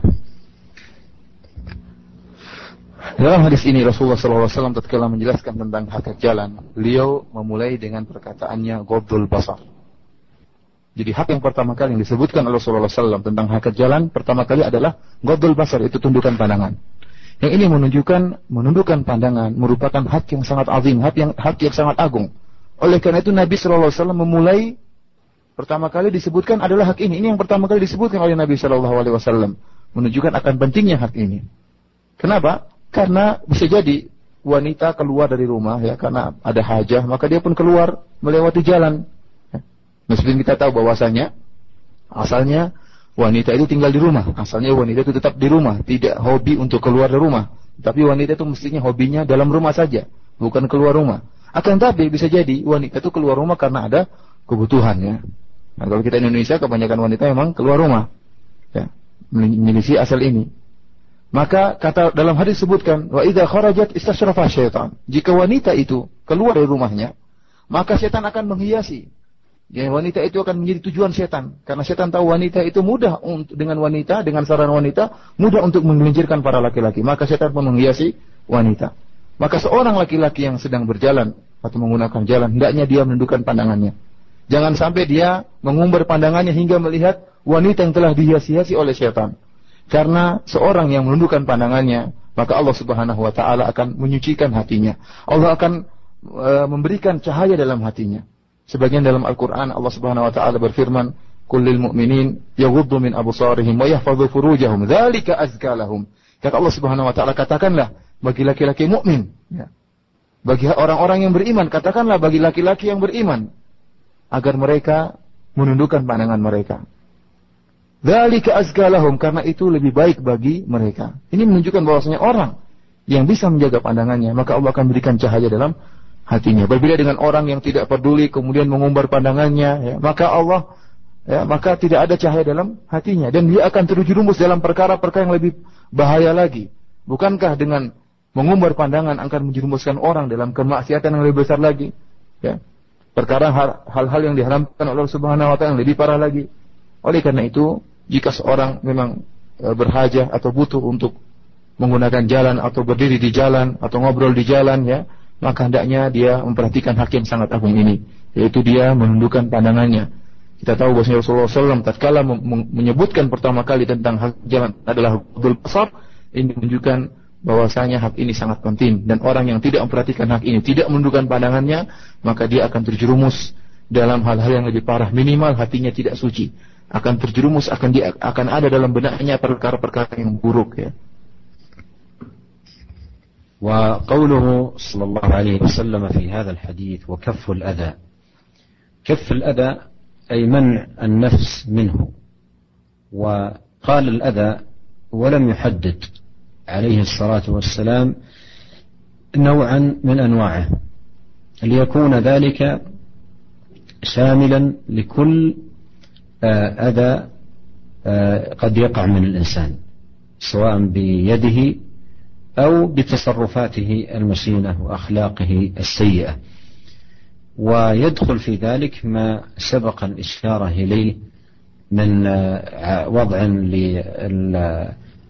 Dalam hadis ini Rasulullah SAW tatkala menjelaskan tentang hak jalan, beliau memulai dengan perkataannya godul basar. Jadi hak yang pertama kali yang disebutkan oleh Rasulullah SAW tentang hak jalan pertama kali adalah godul basar itu tundukan pandangan. Yang ini menunjukkan menundukkan pandangan merupakan hak yang sangat azim, hak yang hak yang sangat agung. Oleh karena itu Nabi SAW memulai pertama kali disebutkan adalah hak ini. Ini yang pertama kali disebutkan oleh Nabi SAW menunjukkan akan pentingnya hak ini. Kenapa? Karena bisa jadi wanita keluar dari rumah ya karena ada hajah maka dia pun keluar melewati jalan. Ya. Meskipun kita tahu bahwasanya asalnya wanita itu tinggal di rumah. Asalnya wanita itu tetap di rumah, tidak hobi untuk keluar dari rumah. Tapi wanita itu mestinya hobinya dalam rumah saja, bukan keluar rumah. Akan tapi bisa jadi wanita itu keluar rumah karena ada kebutuhan ya. Nah, kalau kita Indonesia kebanyakan wanita memang keluar rumah. Ya, menyelisih asal ini. Maka kata dalam hadis sebutkan wa idza kharajat istasyrafa syaitan. Jika wanita itu keluar dari rumahnya, maka setan akan menghiasi. Ya, wanita itu akan menjadi tujuan setan karena setan tahu wanita itu mudah untuk dengan wanita dengan saran wanita mudah untuk menggelincirkan para laki-laki. Maka setan pun menghiasi wanita. Maka seorang laki-laki yang sedang berjalan atau menggunakan jalan hendaknya dia menundukkan pandangannya. Jangan sampai dia mengumbar pandangannya hingga melihat wanita yang telah dihiasi-hiasi oleh setan. Karena seorang yang menundukkan pandangannya, maka Allah Subhanahu wa taala akan menyucikan hatinya. Allah akan e, memberikan cahaya dalam hatinya. Sebagian dalam Al-Qur'an Allah Subhanahu wa taala berfirman, "Kullil mu'minin yaghuddu min absarihim wa yahfazu furujahum, dzalika azka lahum." Kata Allah Subhanahu wa taala, katakanlah bagi laki-laki mukmin, ya. Bagi orang-orang yang beriman, katakanlah bagi laki-laki yang beriman agar mereka menundukkan pandangan mereka. Dzalika azkalahum karena itu lebih baik bagi mereka. Ini menunjukkan bahwasanya orang yang bisa menjaga pandangannya, maka Allah akan berikan cahaya dalam hatinya. Berbeda dengan orang yang tidak peduli kemudian mengumbar pandangannya, ya, maka Allah ya, maka tidak ada cahaya dalam hatinya dan dia akan terjerumus dalam perkara-perkara yang lebih bahaya lagi. Bukankah dengan mengumbar pandangan akan menjerumuskan orang dalam kemaksiatan yang lebih besar lagi? Ya. Perkara hal-hal yang diharamkan oleh Allah Subhanahu wa taala yang lebih parah lagi. Oleh karena itu, jika seorang memang e, berhajah atau butuh untuk menggunakan jalan atau berdiri di jalan atau ngobrol di jalan ya, maka hendaknya dia memperhatikan hak yang sangat agung ini, yaitu dia menundukkan pandangannya. Kita tahu bahwa Rasulullah SAW tatkala menyebutkan pertama kali tentang hak jalan adalah hudul besar, ini menunjukkan bahwasanya hak ini sangat penting dan orang yang tidak memperhatikan hak ini, tidak menundukkan pandangannya, maka dia akan terjerumus dalam hal-hal yang lebih parah, minimal hatinya tidak suci akan terjerumus akan dia akan ada dalam benaknya perkara-perkara yang buruk ya. وقوله صلى الله عليه وسلم في هذا الحديث وكف الأذى كف الأذى أي منع النفس منه وقال الأذى ولم يحدد عليه الصلاة والسلام نوعا من أنواعه. ليكون ذلك شاملا لكل آه، أذى آه، قد يقع من الإنسان سواء بيده أو بتصرفاته المشينة وأخلاقه السيئة. ويدخل في ذلك ما سبق الإشارة إليه من آه، وضع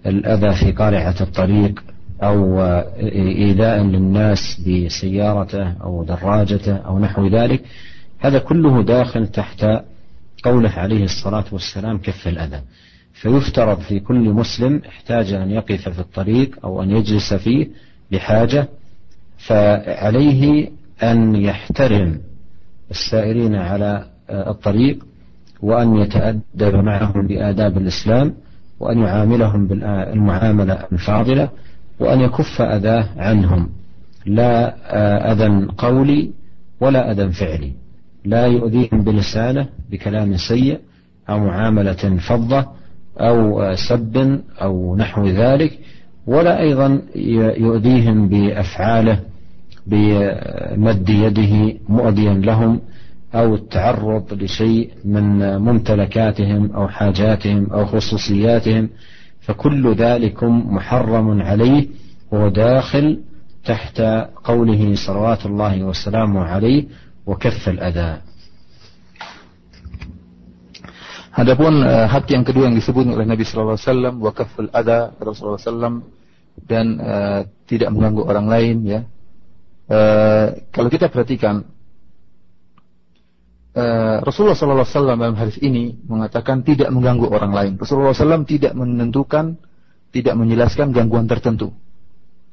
للأذى في قارعة الطريق أو إيذاء للناس بسيارته أو دراجته أو نحو ذلك هذا كله داخل تحت قوله عليه الصلاة والسلام كف الأذى. فيفترض في كل مسلم احتاج أن يقف في الطريق أو أن يجلس فيه لحاجة فعليه أن يحترم السائرين على الطريق وأن يتأدب معهم بآداب الإسلام وأن يعاملهم بالمعاملة الفاضلة وأن يكف أذاه عنهم. لا أذى قولي ولا أذى فعلي. لا يؤذيهم بلسانه بكلام سيء أو معاملة فظة أو سب أو نحو ذلك ولا أيضا يؤذيهم بأفعاله بمد يده مؤذيا لهم أو التعرض لشيء من ممتلكاتهم أو حاجاتهم أو خصوصياتهم فكل ذلك محرم عليه وهو داخل تحت قوله صلوات الله وسلامه عليه وكف الأذى Adapun uh, hak yang kedua yang disebut oleh Nabi Sallallahu Alaihi Wasallam wakaful ada Rasulullah Sallam dan uh, tidak mengganggu orang lain ya. Uh, kalau kita perhatikan uh, Rasulullah Sallallahu Alaihi Wasallam dalam hadis ini mengatakan tidak mengganggu orang lain. Rasulullah Sallam tidak menentukan, tidak menjelaskan gangguan tertentu.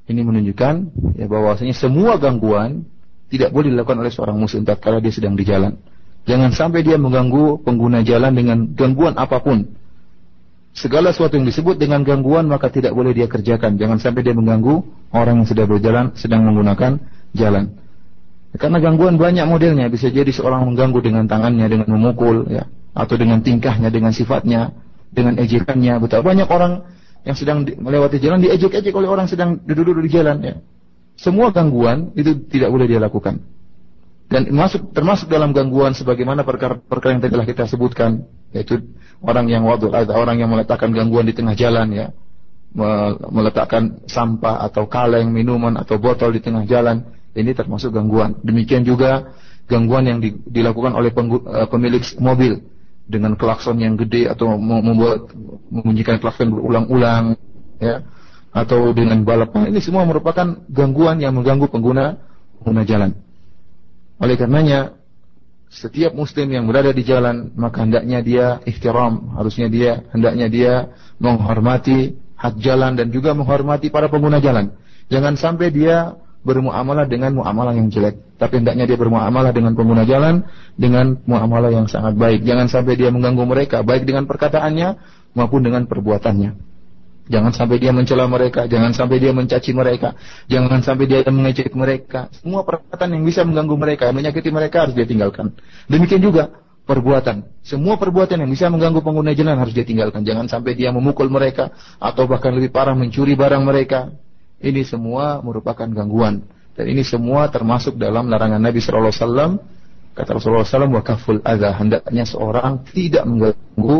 Ini menunjukkan ya bahwasanya semua gangguan tidak boleh dilakukan oleh seorang muslim tatkala dia sedang di jalan. Jangan sampai dia mengganggu pengguna jalan dengan gangguan apa pun. Segala sesuatu yang disebut dengan gangguan maka tidak boleh dia kerjakan. Jangan sampai dia mengganggu orang yang sedang berjalan, sedang menggunakan jalan. Karena gangguan banyak modelnya, bisa jadi seorang mengganggu dengan tangannya, dengan memukul, ya, atau dengan tingkahnya, dengan sifatnya, dengan ejekannya. Betapa banyak orang yang sedang melewati jalan diejek-ejek oleh orang sedang duduk-duduk di jalan ya. Semua gangguan itu tidak boleh dia lakukan. Dan masuk termasuk dalam gangguan sebagaimana perkara-perkara yang telah kita sebutkan yaitu orang yang wadul orang yang meletakkan gangguan di tengah jalan ya meletakkan sampah atau kaleng minuman atau botol di tengah jalan ini termasuk gangguan. Demikian juga gangguan yang di, dilakukan oleh uh, pemilik mobil. Dengan klakson yang gede atau membuat membunyikan klakson berulang-ulang ya. Atau dengan balapan ini semua merupakan gangguan yang mengganggu pengguna pengguna jalan. Oleh karenanya setiap muslim yang berada di jalan maka hendaknya dia ihtiram, harusnya dia hendaknya dia menghormati hak jalan dan juga menghormati para pengguna jalan. Jangan sampai dia bermuamalah dengan muamalah yang jelek. Tapi hendaknya dia bermuamalah dengan pengguna jalan dengan muamalah yang sangat baik. Jangan sampai dia mengganggu mereka baik dengan perkataannya maupun dengan perbuatannya. Jangan sampai dia mencela mereka, jangan sampai dia mencaci mereka, jangan sampai dia mengejek mereka. Semua perkataan yang bisa mengganggu mereka, menyakiti mereka harus dia tinggalkan. Demikian juga perbuatan. Semua perbuatan yang bisa mengganggu pengguna jalan harus dia tinggalkan. Jangan sampai dia memukul mereka atau bahkan lebih parah mencuri barang mereka. Ini semua merupakan gangguan dan ini semua termasuk dalam larangan Nabi sallallahu alaihi wasallam kata Rasulullah SAW wakaful adha hendaknya seorang tidak mengganggu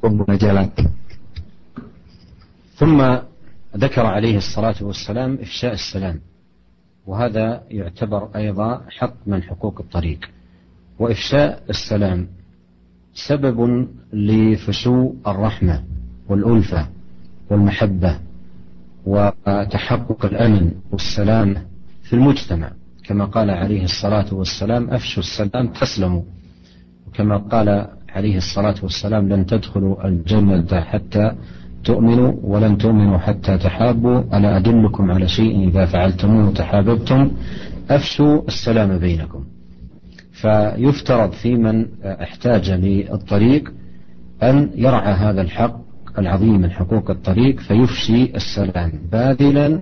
pengguna jalan. ثم ذكر عليه الصلاة والسلام إفشاء السلام وهذا يعتبر أيضا حق من حقوق الطريق وإفشاء السلام سبب لفشو الرحمة والألفة والمحبة وتحقق الأمن والسلام في المجتمع. كما قال عليه الصلاة والسلام أفشوا السلام تسلموا. وكما قال عليه الصلاة والسلام لن تدخلوا الجنة حتى تؤمنوا ولن تؤمنوا حتى تحابوا. ألا أدلكم على شيء إذا فعلتموه تحاببتم أفشوا السلام بينكم. فيفترض في من احتاج للطريق أن يرعى هذا الحق العظيم من حقوق الطريق فيفشي السلام. باذلا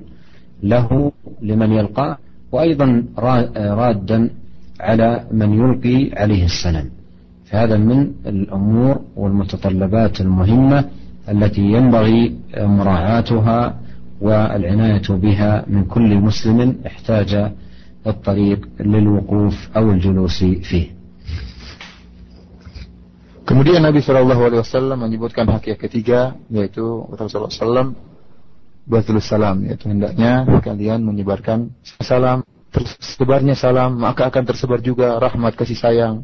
له لمن يلقاه وأيضا رادا على من يلقي عليه السلام. فهذا من الأمور والمتطلبات المهمة التي ينبغي مراعاتها والعناية بها من كل مسلم احتاج الطريق للوقوف أو الجلوس فيه. Kemudian Nabi Shallallahu Alaihi Wasallam menyebutkan hak yang ketiga yaitu Rasulullah SAW Batul salam yaitu hendaknya kalian menyebarkan salam tersebarnya salam maka akan tersebar juga rahmat kasih sayang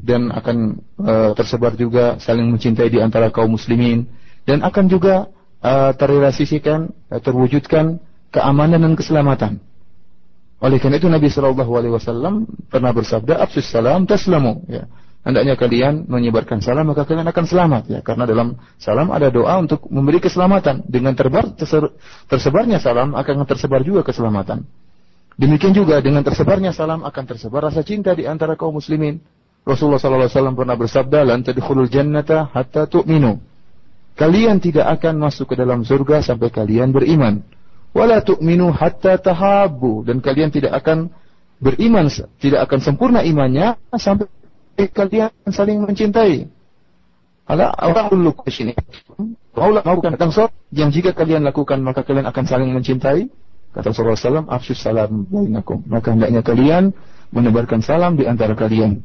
dan akan uh, tersebar juga saling mencintai di antara kaum muslimin dan akan juga uh, terrealisasikan uh, terwujudkan keamanan dan keselamatan. Oleh karena itu Nabi Shallallahu Alaihi Wasallam pernah bersabda, "Absus salam taslamu." Ya hendaknya kalian menyebarkan salam maka kalian akan selamat. Ya karena dalam salam ada doa untuk memberi keselamatan. Dengan terbar tersebarnya salam akan tersebar juga keselamatan. Demikian juga dengan tersebarnya salam akan tersebar rasa cinta di antara kaum muslimin. Rasulullah SAW pernah bersabda lan tadkhulul jannata hatta tu'minu. Kalian tidak akan masuk ke dalam surga sampai kalian beriman. Wala tu'minu hatta tahabbu. Dan kalian tidak akan beriman tidak akan sempurna imannya sampai kalian saling mencintai. Ala orang dulu ke sini. Maulah mau bukan datang yang jika kalian lakukan maka kalian akan saling mencintai. Kata Rasulullah SAW, afsus salam bainakum. Maka hendaknya kalian menebarkan salam di antara kalian.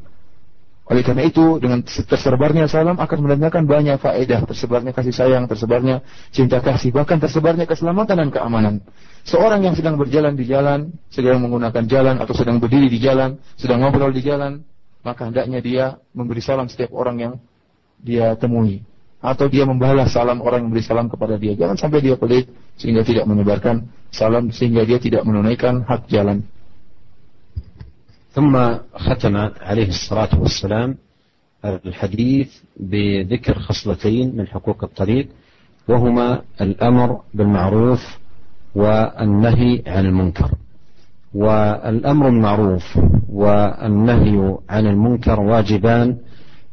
Oleh karena itu, dengan tersebarnya salam akan mendatangkan banyak faedah. Tersebarnya kasih sayang, tersebarnya cinta kasih, bahkan tersebarnya keselamatan dan keamanan. Seorang yang sedang berjalan di jalan, sedang menggunakan jalan, atau sedang berdiri di jalan, sedang ngobrol di jalan, maka hendaknya dia memberi salam setiap orang yang dia temui atau dia membalas salam orang yang memberi salam kepada dia. Jangan sampai dia pelit sehingga tidak menyebarkan salam sehingga dia tidak menunaikan hak jalan. ثم ختم عليه الصلاة والسلام الحديث بذكر خصلتين من حقوق الطريق وهما الأمر بالمعروف والنهي عن المنكر والأمر المعروف والنهي عن المنكر واجبان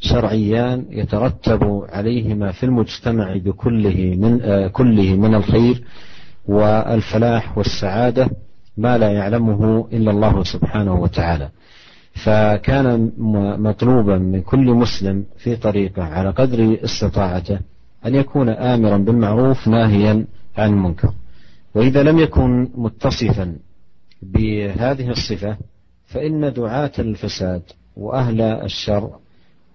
شرعيان يترتب عليهما في المجتمع بكله من آه كله من الخير والفلاح والسعادة ما لا يعلمه إلا الله سبحانه وتعالى. فكان مطلوبا من كل مسلم في طريقه على قدر استطاعته أن يكون آمرا بالمعروف ناهيا عن المنكر. وإذا لم يكن متصفا بهذه الصفة فإن دعاة الفساد وأهل الشر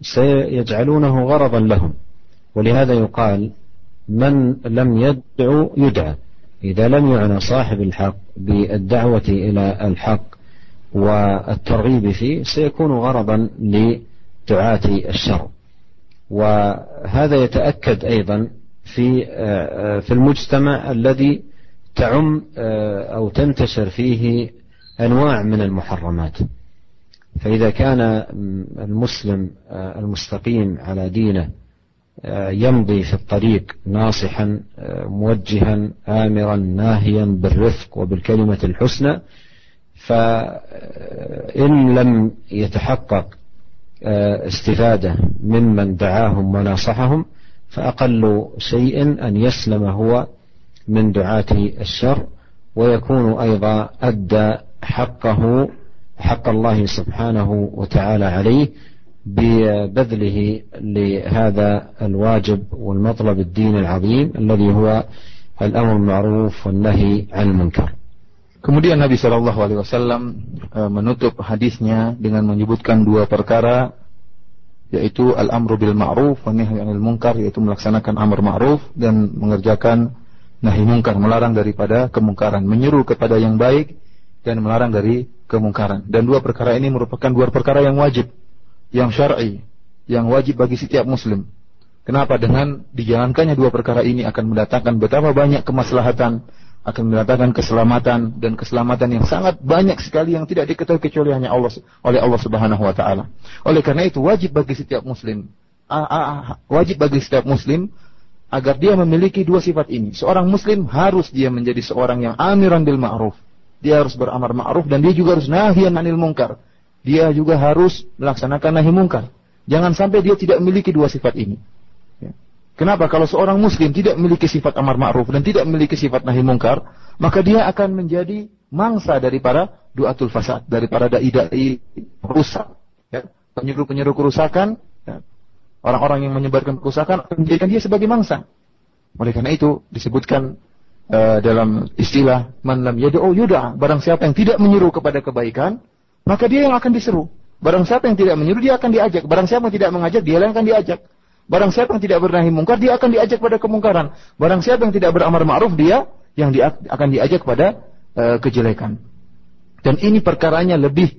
سيجعلونه غرضا لهم. ولهذا يقال من لم يدعو يدعى. إذا لم يعنى صاحب الحق بالدعوة إلى الحق والترغيب فيه سيكون غرضا لدعاة الشر. وهذا يتأكد أيضا في في المجتمع الذي تعم أو تنتشر فيه أنواع من المحرمات. فإذا كان المسلم المستقيم على دينه يمضي في الطريق ناصحا موجها آمرا ناهيا بالرفق وبالكلمة الحسنى فإن لم يتحقق استفادة ممن دعاهم وناصحهم فأقل شيء أن يسلم هو من دعاة الشر ويكون أيضا أدى حقه حق الله سبحانه وتعالى عليه ببذله لهذا الواجب والمطلب الدين العظيم الذي هو الأمر بالمعروف والنهي عن المنكر Kemudian Nabi Shallallahu Alaihi Wasallam menutup hadisnya dengan menyebutkan dua perkara, yaitu al-amru bil ma'ruf wa nahi anil munkar, yaitu melaksanakan amar ma'ruf dan mengerjakan nahi munkar, melarang daripada kemungkaran, menyeru kepada yang baik dan melarang dari kemungkaran. Dan dua perkara ini merupakan dua perkara yang wajib, yang syar'i, yang wajib bagi setiap muslim. Kenapa? Dengan dijalankannya dua perkara ini akan mendatangkan betapa banyak kemaslahatan akan mendatangkan keselamatan dan keselamatan yang sangat banyak sekali yang tidak diketahui kecuali hanya Allah oleh Allah Subhanahu wa taala. Oleh karena itu wajib bagi setiap muslim wajib bagi setiap muslim agar dia memiliki dua sifat ini. Seorang muslim harus dia menjadi seorang yang amiran bil ma'ruf. Dia harus beramar ma'ruf dan dia juga harus nahiyan anil munkar. Dia juga harus melaksanakan nahi munkar. Jangan sampai dia tidak memiliki dua sifat ini. Kenapa? Kalau seorang muslim tidak memiliki sifat amar ma'ruf dan tidak memiliki sifat nahi mungkar, maka dia akan menjadi mangsa dari para duatul fasad, dari para dai-dai rusak, ya. penyuruh-penyuruh kerusakan, ya. Orang-orang yang menyebarkan kerusakan akan menjadikan dia sebagai mangsa. Oleh karena itu disebutkan uh, dalam istilah man lam yad'u yud'a, barang siapa yang tidak menyuruh kepada kebaikan, maka dia yang akan diseru. Barang siapa yang tidak menyuruh dia akan diajak, barang siapa yang tidak mengajak dia yang akan diajak. Barang siapa yang tidak bernahi mungkar, dia akan diajak pada kemungkaran. Barang siapa yang tidak beramar ma'ruf, dia yang dia, akan diajak pada uh, kejelekan. Dan ini perkaranya lebih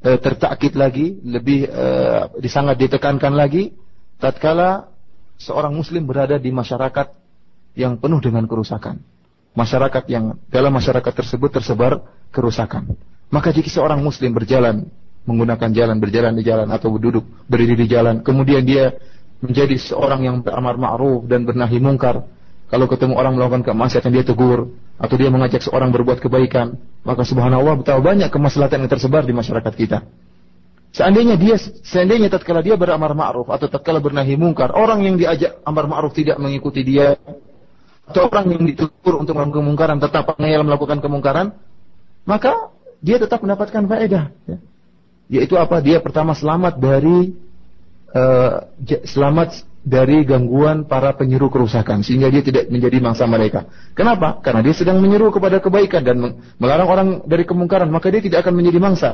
uh, tertakit lagi, lebih uh, disangat ditekankan lagi, tatkala seorang muslim berada di masyarakat yang penuh dengan kerusakan. Masyarakat yang dalam masyarakat tersebut tersebar kerusakan. Maka jika seorang muslim berjalan, menggunakan jalan, berjalan di jalan atau duduk, berdiri di jalan, kemudian dia menjadi seorang yang beramar ma'ruf dan bernahi mungkar. Kalau ketemu orang melakukan kemaksiatan dia tegur atau dia mengajak seorang berbuat kebaikan, maka subhanallah betapa banyak kemaslahatan yang tersebar di masyarakat kita. Seandainya dia seandainya tatkala dia beramar ma'ruf atau tatkala bernahi mungkar, orang yang diajak amar ma'ruf tidak mengikuti dia atau orang yang ditegur untuk melakukan kemungkaran tetap ngeyel melakukan kemungkaran, maka dia tetap mendapatkan faedah ya. Yaitu apa? Dia pertama selamat dari uh, selamat dari gangguan para penyeru kerusakan sehingga dia tidak menjadi mangsa mereka. Kenapa? Karena dia sedang menyeru kepada kebaikan dan melarang orang dari kemungkaran, maka dia tidak akan menjadi mangsa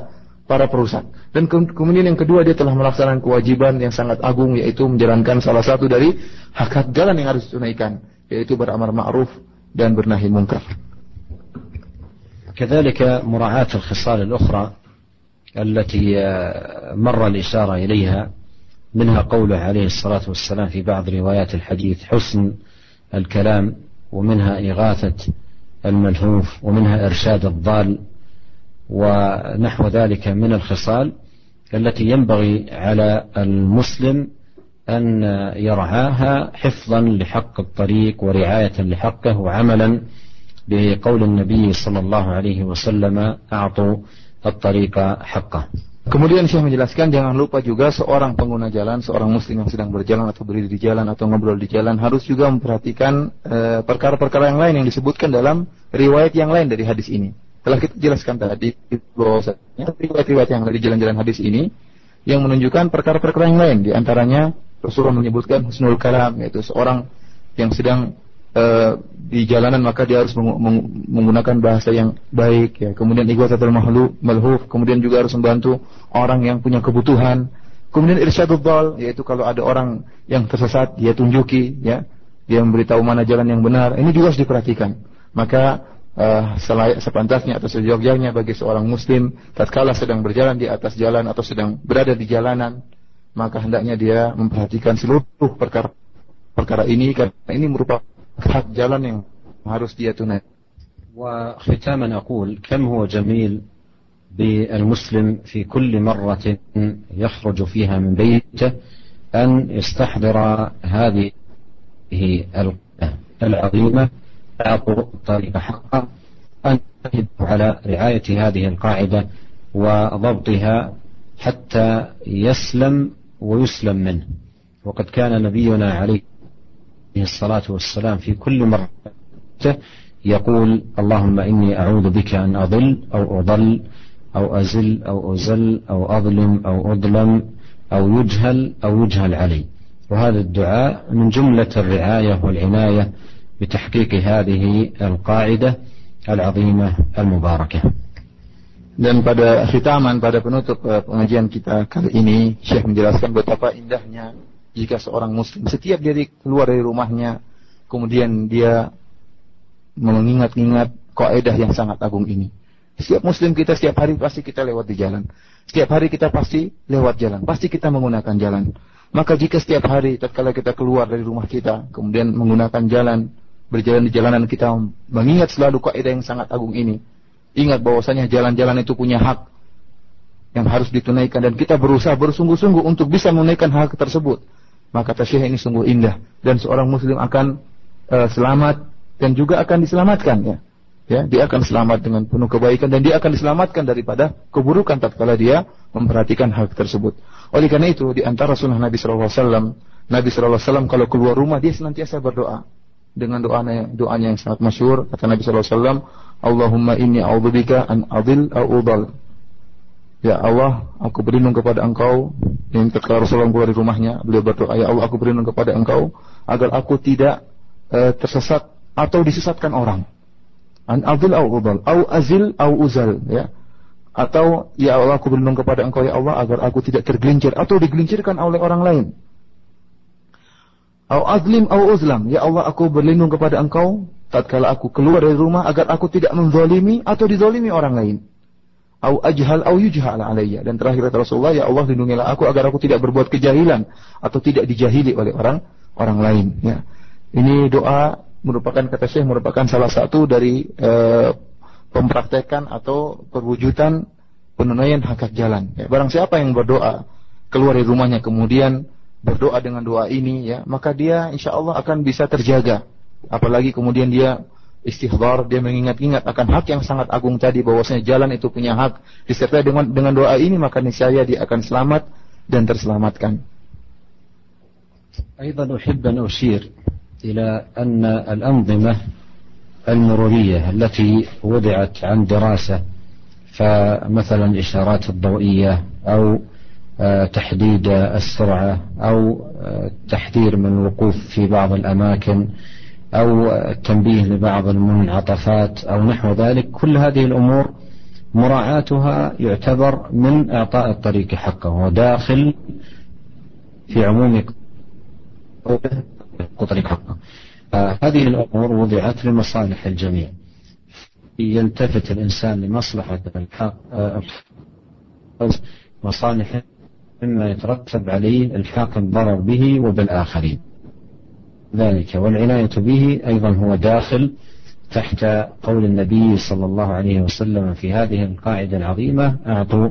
para perusak. Dan ke kemudian yang kedua dia telah melaksanakan kewajiban yang sangat agung yaitu menjalankan salah satu dari hak-hak jalan yang harus ditunaikan yaitu beramar ma'ruf dan bernahi munkar. كذلك مراعاة الخصال الأخرى التي مر الإشارة إليها منها قوله عليه الصلاة والسلام في بعض روايات الحديث حسن الكلام ومنها إغاثة الملهوف ومنها إرشاد الضال ونحو ذلك من الخصال التي ينبغي على المسلم أن يرعاها حفظا لحق الطريق ورعاية لحقه وعملا بقول النبي صلى الله عليه وسلم أعطوا الطريق حقه Kemudian saya menjelaskan jangan lupa juga seorang pengguna jalan, seorang muslim yang sedang berjalan atau berdiri di jalan atau ngobrol di jalan harus juga memperhatikan eh, perkara-perkara yang lain yang disebutkan dalam riwayat yang lain dari hadis ini. Telah kita jelaskan tadi bahwasanya riwayat-riwayat yang dari jalan-jalan hadis ini yang menunjukkan perkara-perkara yang lain di antaranya Rasulullah menyebutkan husnul kalam yaitu seorang yang sedang uh, di jalanan maka dia harus meng meng menggunakan bahasa yang baik ya. Kemudian igwatatul mahlu malhuf, kemudian juga harus membantu orang yang punya kebutuhan. Kemudian irsyadul dal yaitu kalau ada orang yang tersesat dia tunjuki ya. Dia memberitahu mana jalan yang benar. Ini juga harus diperhatikan. Maka uh, selayak sepantasnya atau sejogjanya bagi seorang muslim tatkala sedang berjalan di atas jalan atau sedang berada di jalanan maka hendaknya dia memperhatikan seluruh perkara perkara ini karena ini merupakan hak jalan yang harus dia tunaikan. وختاما أقول كم هو جميل بالمسلم في كل مرة يخرج فيها من بيته أن يستحضر هذه العظيمة أعطوا الطريق حقا أن على رعاية هذه القاعدة وضبطها حتى يسلم ويسلم منه. وقد كان نبينا عليه الصلاة والسلام في كل مرة يقول اللهم إني أعوذ بك أن أضل أو أضل أو أزل أو أزل أو أظلم أو أظلم أو يجهل أو يجهل علي. وهذا الدعاء من جملة الرعاية والعناية بتحقيق هذه القاعدة العظيمة المباركة Dan pada khitaman, pada penutup pengajian kita kali ini, Syekh menjelaskan betapa indahnya jika seorang muslim setiap dia keluar dari rumahnya, kemudian dia mengingat-ingat kaidah yang sangat agung ini. Setiap muslim kita setiap hari pasti kita lewat di jalan. Setiap hari kita pasti lewat jalan, pasti kita menggunakan jalan. Maka jika setiap hari tatkala kita keluar dari rumah kita, kemudian menggunakan jalan, berjalan di jalanan kita mengingat selalu kaidah yang sangat agung ini, Ingat bahwasanya jalan-jalan itu punya hak yang harus ditunaikan dan kita berusaha bersungguh-sungguh untuk bisa menunaikan hak tersebut. Maka tasyih ini sungguh indah dan seorang muslim akan uh, selamat dan juga akan diselamatkan ya. Ya, dia akan selamat dengan penuh kebaikan dan dia akan diselamatkan daripada keburukan tatkala dia memperhatikan hak tersebut. Oleh karena itu di antara sunnah Nabi sallallahu alaihi wasallam, Nabi sallallahu alaihi wasallam kalau keluar rumah dia senantiasa berdoa dengan doanya doanya yang sangat masyhur kata Nabi wasallam Allahumma inni a'udzubika an adil au udal. Ya Allah, aku berlindung kepada Engkau. Yang ketika Rasulullah keluar dari rumahnya, beliau berdoa, Ya Allah, aku berlindung kepada Engkau agar aku tidak uh, tersesat atau disesatkan orang. An adil au udal, au azil au uzal, ya. Atau ya Allah, aku berlindung kepada Engkau ya Allah agar aku tidak tergelincir atau digelincirkan oleh orang lain. Au azlim au uzlam, ya Allah, aku berlindung kepada Engkau tatkala aku keluar dari rumah agar aku tidak menzalimi atau dizalimi orang lain. Au ajhal au yujhal alayya. Dan terakhir kata Rasulullah, ya Allah lindungilah aku agar aku tidak berbuat kejahilan atau tidak dijahili oleh orang orang lain. Ya. Ini doa merupakan kata Syekh merupakan salah satu dari e, pempraktekan atau perwujudan penunaian hak hak jalan. Ya. Barang siapa yang berdoa keluar dari rumahnya kemudian berdoa dengan doa ini ya, maka dia insya Allah akan bisa terjaga apalagi kemudian dia istighfar, dia mengingat-ingat akan hak yang sangat agung tadi bahwasanya jalan itu punya hak disertai dengan dengan doa ini maka niscaya dia akan selamat dan terselamatkan. أيضا أحب أن أشير إلى أن الأنظمة المرورية التي وضعت عن دراسة فمثلا الإشارات الضوئية أو تحديد السرعة أو التحذير من الوقوف في بعض الأماكن أو التنبيه لبعض المنعطفات أو نحو ذلك. كل هذه الأمور مراعاتها يعتبر من إعطاء الطريق حقه وداخل في عموم طريق حقه. هذه الأمور وضعت لمصالح الجميع. يلتفت الإنسان لمصلحة الحق مصالح مما يترتب عليه الحاق الضرر به وبالآخرين ذلك والعناية به أيضا هو داخل تحت قول النبي صلى الله عليه وسلم في هذه القاعدة العظيمة أعطوا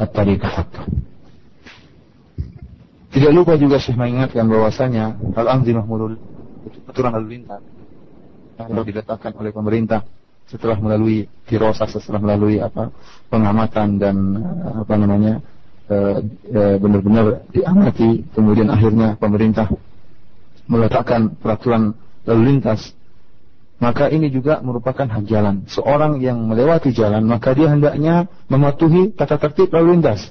الطريق حقه Tidak lupa juga Syekh mengingatkan bahwasanya al-anzimah mulul aturan lalu lintas yang diletakkan oleh pemerintah setelah melalui dirosah setelah melalui apa pengamatan dan apa namanya benar-benar diamati kemudian akhirnya pemerintah meletakkan peraturan lalu lintas, maka ini juga merupakan hak jalan. Seorang yang melewati jalan, maka dia hendaknya mematuhi tata tertib lalu lintas.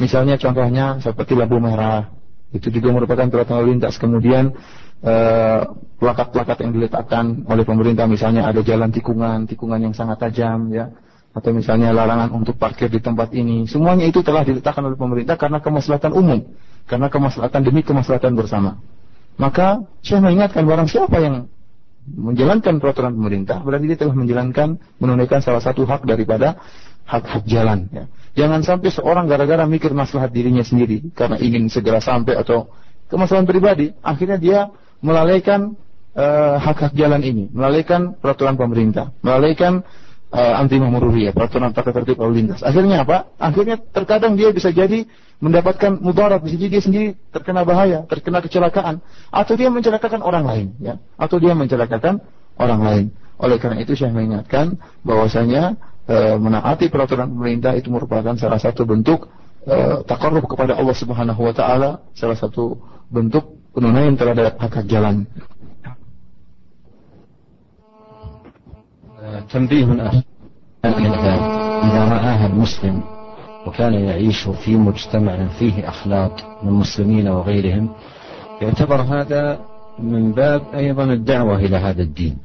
Misalnya contohnya seperti lampu merah, itu juga merupakan peraturan lalu lintas. Kemudian eh, plakat-plakat yang diletakkan oleh pemerintah misalnya ada jalan tikungan, tikungan yang sangat tajam ya atau misalnya larangan untuk parkir di tempat ini. Semuanya itu telah diletakkan oleh pemerintah karena kemaslahatan umum, karena kemaslahatan demi kemaslahatan bersama. Maka saya mengingatkan barang siapa yang menjalankan peraturan pemerintah, berarti dia telah menjalankan, menunaikan salah satu hak daripada hak-hak jalan. Ya. Jangan sampai seorang gara-gara mikir maslahat dirinya sendiri karena ingin segera sampai atau kemaslahan pribadi, akhirnya dia melalaikan uh, hak-hak jalan ini, melalaikan peraturan pemerintah, melalaikan uh, anti mamuriyah, peraturan tata tertib lalu lintas. Akhirnya apa? Akhirnya terkadang dia bisa jadi mendapatkan mudarat, bisa jadi dia sendiri terkena bahaya, terkena kecelakaan, atau dia mencelakakan orang lain, ya, atau dia mencelakakan orang lain. Oleh karena itu saya mengingatkan bahwasanya e, menaati peraturan pemerintah itu merupakan salah satu bentuk e, takarruf kepada Allah Subhanahu wa taala, salah satu bentuk penunaian terhadap hak jalan. تنبيه آخر. إذا رآها المسلم وكان يعيش في مجتمع فيه أخلاق من المسلمين وغيرهم يعتبر هذا من باب أيضا الدعوة إلى هذا الدين.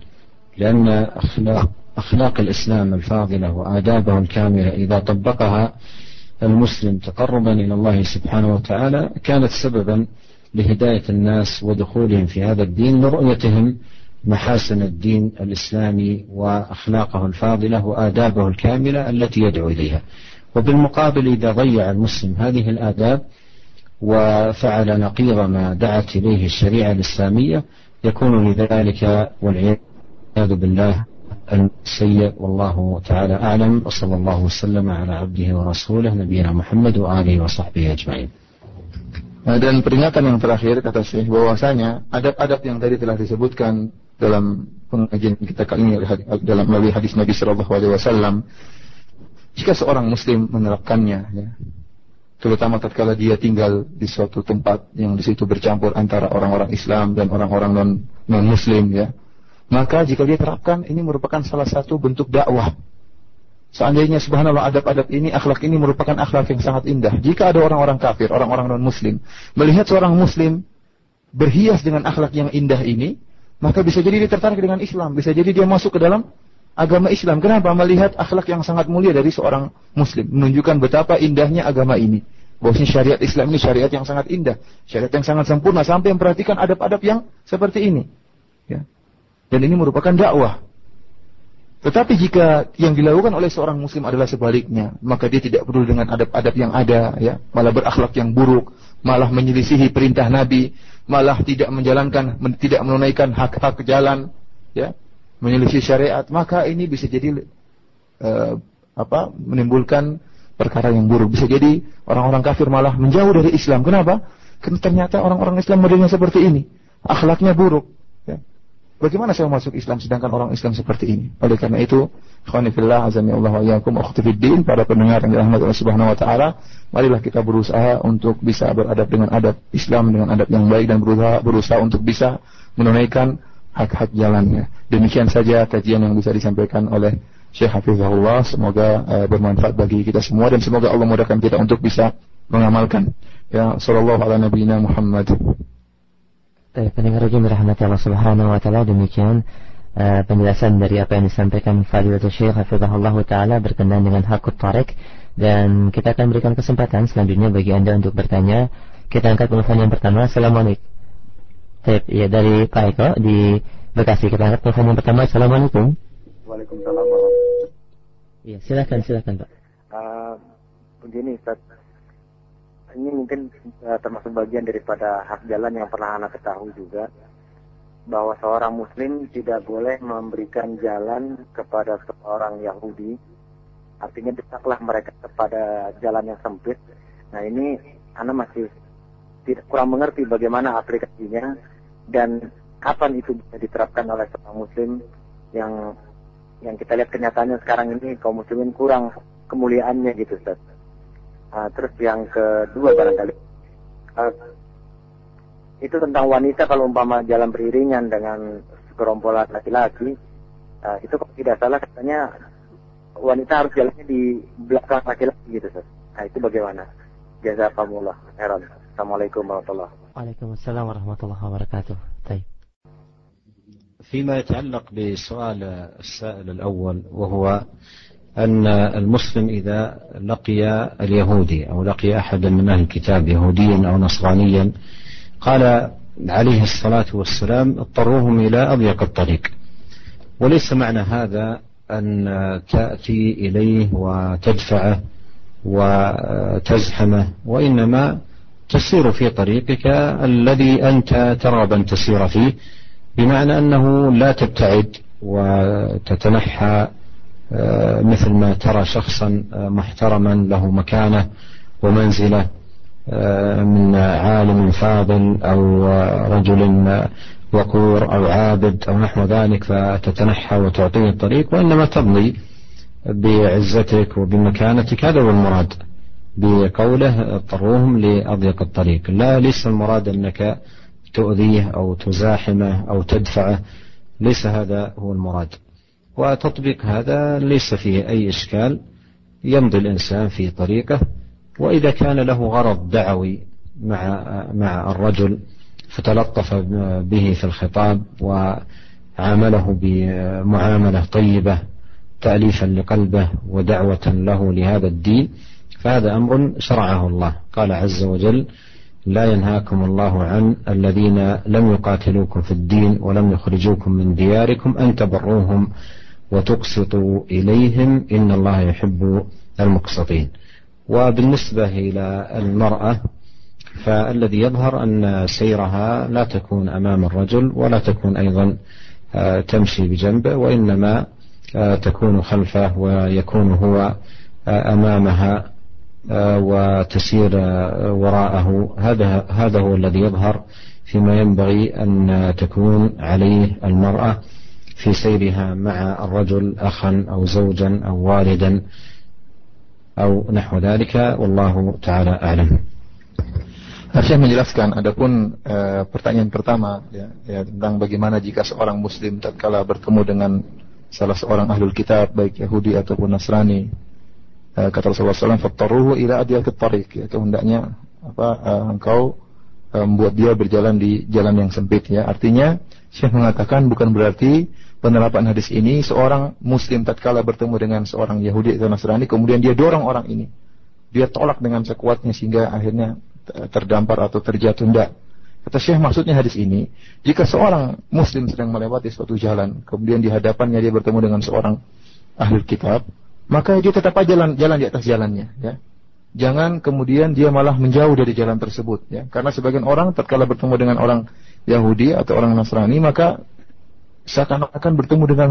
لأن أخلاق أخلاق الإسلام الفاضلة وآدابه الكاملة إذا طبقها المسلم تقربا إلى الله سبحانه وتعالى كانت سببا لهداية الناس ودخولهم في هذا الدين لرؤيتهم محاسن الدين الإسلامي وأخلاقه الفاضلة وآدابه الكاملة التي يدعو إليها. وبالمقابل إذا ضيع المسلم هذه الآداب وفعل نقيض ما دعت إليه الشريعة الإسلامية يكون لذلك والعياذ بالله السيء. والله تعالى أعلم. وصلى الله وسلم على عبده ورسوله نبينا محمد وآله وصحبه أجمعين. Dan peringatan yang terakhir kata Syekh bahwasanya adab-adab yang tadi telah disebutkan dalam pengajian kita kali ini dalam melalui hadis Nabi Shallallahu Alaihi Wasallam jika seorang Muslim menerapkannya ya, terutama tatkala dia tinggal di suatu tempat yang di situ bercampur antara orang-orang Islam dan orang-orang non non Muslim ya maka jika dia terapkan ini merupakan salah satu bentuk dakwah Seandainya subhanallah adab-adab ini, akhlak ini merupakan akhlak yang sangat indah. Jika ada orang-orang kafir, orang-orang non-muslim, melihat seorang muslim berhias dengan akhlak yang indah ini, maka bisa jadi dia tertarik dengan Islam. Bisa jadi dia masuk ke dalam agama Islam. Kenapa? Melihat akhlak yang sangat mulia dari seorang muslim. Menunjukkan betapa indahnya agama ini. Bahwasanya syariat Islam ini syariat yang sangat indah. Syariat yang sangat sempurna. Sampai memperhatikan adab-adab yang seperti ini. Ya. Dan ini merupakan dakwah. Tetapi jika yang dilakukan oleh seorang muslim adalah sebaliknya, maka dia tidak peduli dengan adab-adab yang ada, ya, malah berakhlak yang buruk, malah menyelisihi perintah Nabi, malah tidak menjalankan, men, tidak menunaikan hak-hak jalan, ya, menyelisih syariat, maka ini bisa jadi uh, apa? menimbulkan perkara yang buruk. Bisa jadi orang-orang kafir malah menjauh dari Islam. Kenapa? Karena ternyata orang-orang Islam modelnya seperti ini, akhlaknya buruk. Bagaimana saya masuk Islam sedangkan orang Islam seperti ini? Oleh karena itu, khonifillah azami Allah wa iyyakum ukhtifiddin para pendengar yang dirahmati Allah Subhanahu wa taala, marilah kita berusaha untuk bisa beradab dengan adab Islam dengan adab yang baik dan berusaha berusaha untuk bisa menunaikan hak-hak jalannya. Demikian saja kajian yang bisa disampaikan oleh Syekh Hafizahullah. Semoga uh, bermanfaat bagi kita semua dan semoga Allah mudahkan kita untuk bisa mengamalkan. Ya, sallallahu ala nabiyina Muhammad. Baik, pendengar rajin rahmati Allah Subhanahu wa taala demikian uh, penjelasan dari apa yang disampaikan Fadilatul Syekh Hafizahullah taala berkenaan dengan hakut tarik dan kita akan berikan kesempatan selanjutnya bagi Anda untuk bertanya. Kita angkat telepon yang pertama. Assalamualaikum. Baik, ya dari Pak Eko di Bekasi. Kita angkat telepon yang pertama. Assalamualaikum. Waalaikumsalam Iya, silakan silakan Pak. Uh, begini Ustaz, ini mungkin uh, termasuk bagian daripada hak jalan yang pernah anak ketahui juga bahwa seorang muslim tidak boleh memberikan jalan kepada seorang Yahudi artinya desaklah mereka kepada jalan yang sempit nah ini anak masih tidak kurang mengerti bagaimana aplikasinya dan kapan itu bisa diterapkan oleh seorang muslim yang yang kita lihat kenyataannya sekarang ini kaum muslimin kurang kemuliaannya gitu Ustaz. Uh, terus yang kedua barangkali uh, itu tentang wanita kalau umpama jalan beriringan dengan gerombolan laki-laki uh, itu kalau tidak salah katanya wanita harus jalannya di belakang laki-laki gitu Nah itu bagaimana? Jazakumullah khairan. Assalamualaikum warahmatullahi wabarakatuh. Waalaikumsalam warahmatullahi wabarakatuh. طيب. فيما يتعلق بسؤال السائل الأول وهو أن المسلم إذا لقي اليهودي أو لقي أحدا من أهل الكتاب يهوديا أو نصرانيا قال عليه الصلاة والسلام اضطروهم إلى أضيق الطريق. وليس معنى هذا أن تأتي إليه وتدفعه وتزحمه وإنما تسير في طريقك الذي أنت ترغب أن تسير فيه بمعنى أنه لا تبتعد وتتنحى مثل ما ترى شخصا آه، محترما له مكانة ومنزلة آه، من عالم فاضل أو رجل وقور أو عابد أو نحو ذلك فتتنحى وتعطيه الطريق وإنما تمضي بعزتك وبمكانتك. هذا هو المراد بقوله اضطروهم لأضيق الطريق. لا ليس المراد أنك تؤذيه أو تزاحمه أو تدفعه ليس هذا هو المراد. وتطبيق هذا ليس فيه أي إشكال يمضي الإنسان في طريقه وإذا كان له غرض دعوي مع مع الرجل فتلطف به في الخطاب وعامله بمعاملة طيبة تأليفا لقلبه ودعوة له لهذا الدين فهذا أمر شرعه الله. قال عز وجل لا ينهاكم الله عن الذين لم يقاتلوكم في الدين ولم يخرجوكم من دياركم أن تبروهم وتقسطوا إليهم إن الله يحب المقسطين. وبالنسبة إلى المرأة فالذي يظهر أن سيرها لا تكون أمام الرجل ولا تكون أيضا آه، تمشي بجنبه وإنما آه، تكون خلفه ويكون هو آه، أمامها وتسير وراءه. هذا هذا هو الذي يظهر فيما ينبغي أن تكون عليه المرأة. في سيرها مع الرجل أخا أو زوجا أو والدا أو نحو ذلك والله تعالى أعلم Saya menjelaskan, adapun e, pertanyaan pertama ya, ya, tentang bagaimana jika seorang Muslim tatkala bertemu dengan salah seorang ahlul kitab baik Yahudi ataupun Nasrani, e, kata Rasulullah SAW, "Fattaruhu ila adiyat tariq." Ya, kehendaknya apa e, engkau e, membuat dia berjalan di jalan yang sempit ya. Artinya, Syekh mengatakan bukan berarti penerapan hadis ini seorang muslim tatkala bertemu dengan seorang Yahudi atau Nasrani kemudian dia dorong orang ini. Dia tolak dengan sekuatnya sehingga akhirnya terdampar atau terjatuh. Tidak kata Syekh maksudnya hadis ini jika seorang muslim sedang melewati suatu jalan kemudian di hadapannya dia bertemu dengan seorang ahli kitab maka dia tetap aja jalan jalan di atas jalannya ya. Jangan kemudian dia malah menjauh dari jalan tersebut ya. Karena sebagian orang tatkala bertemu dengan orang Yahudi atau orang Nasrani maka seakan-akan bertemu dengan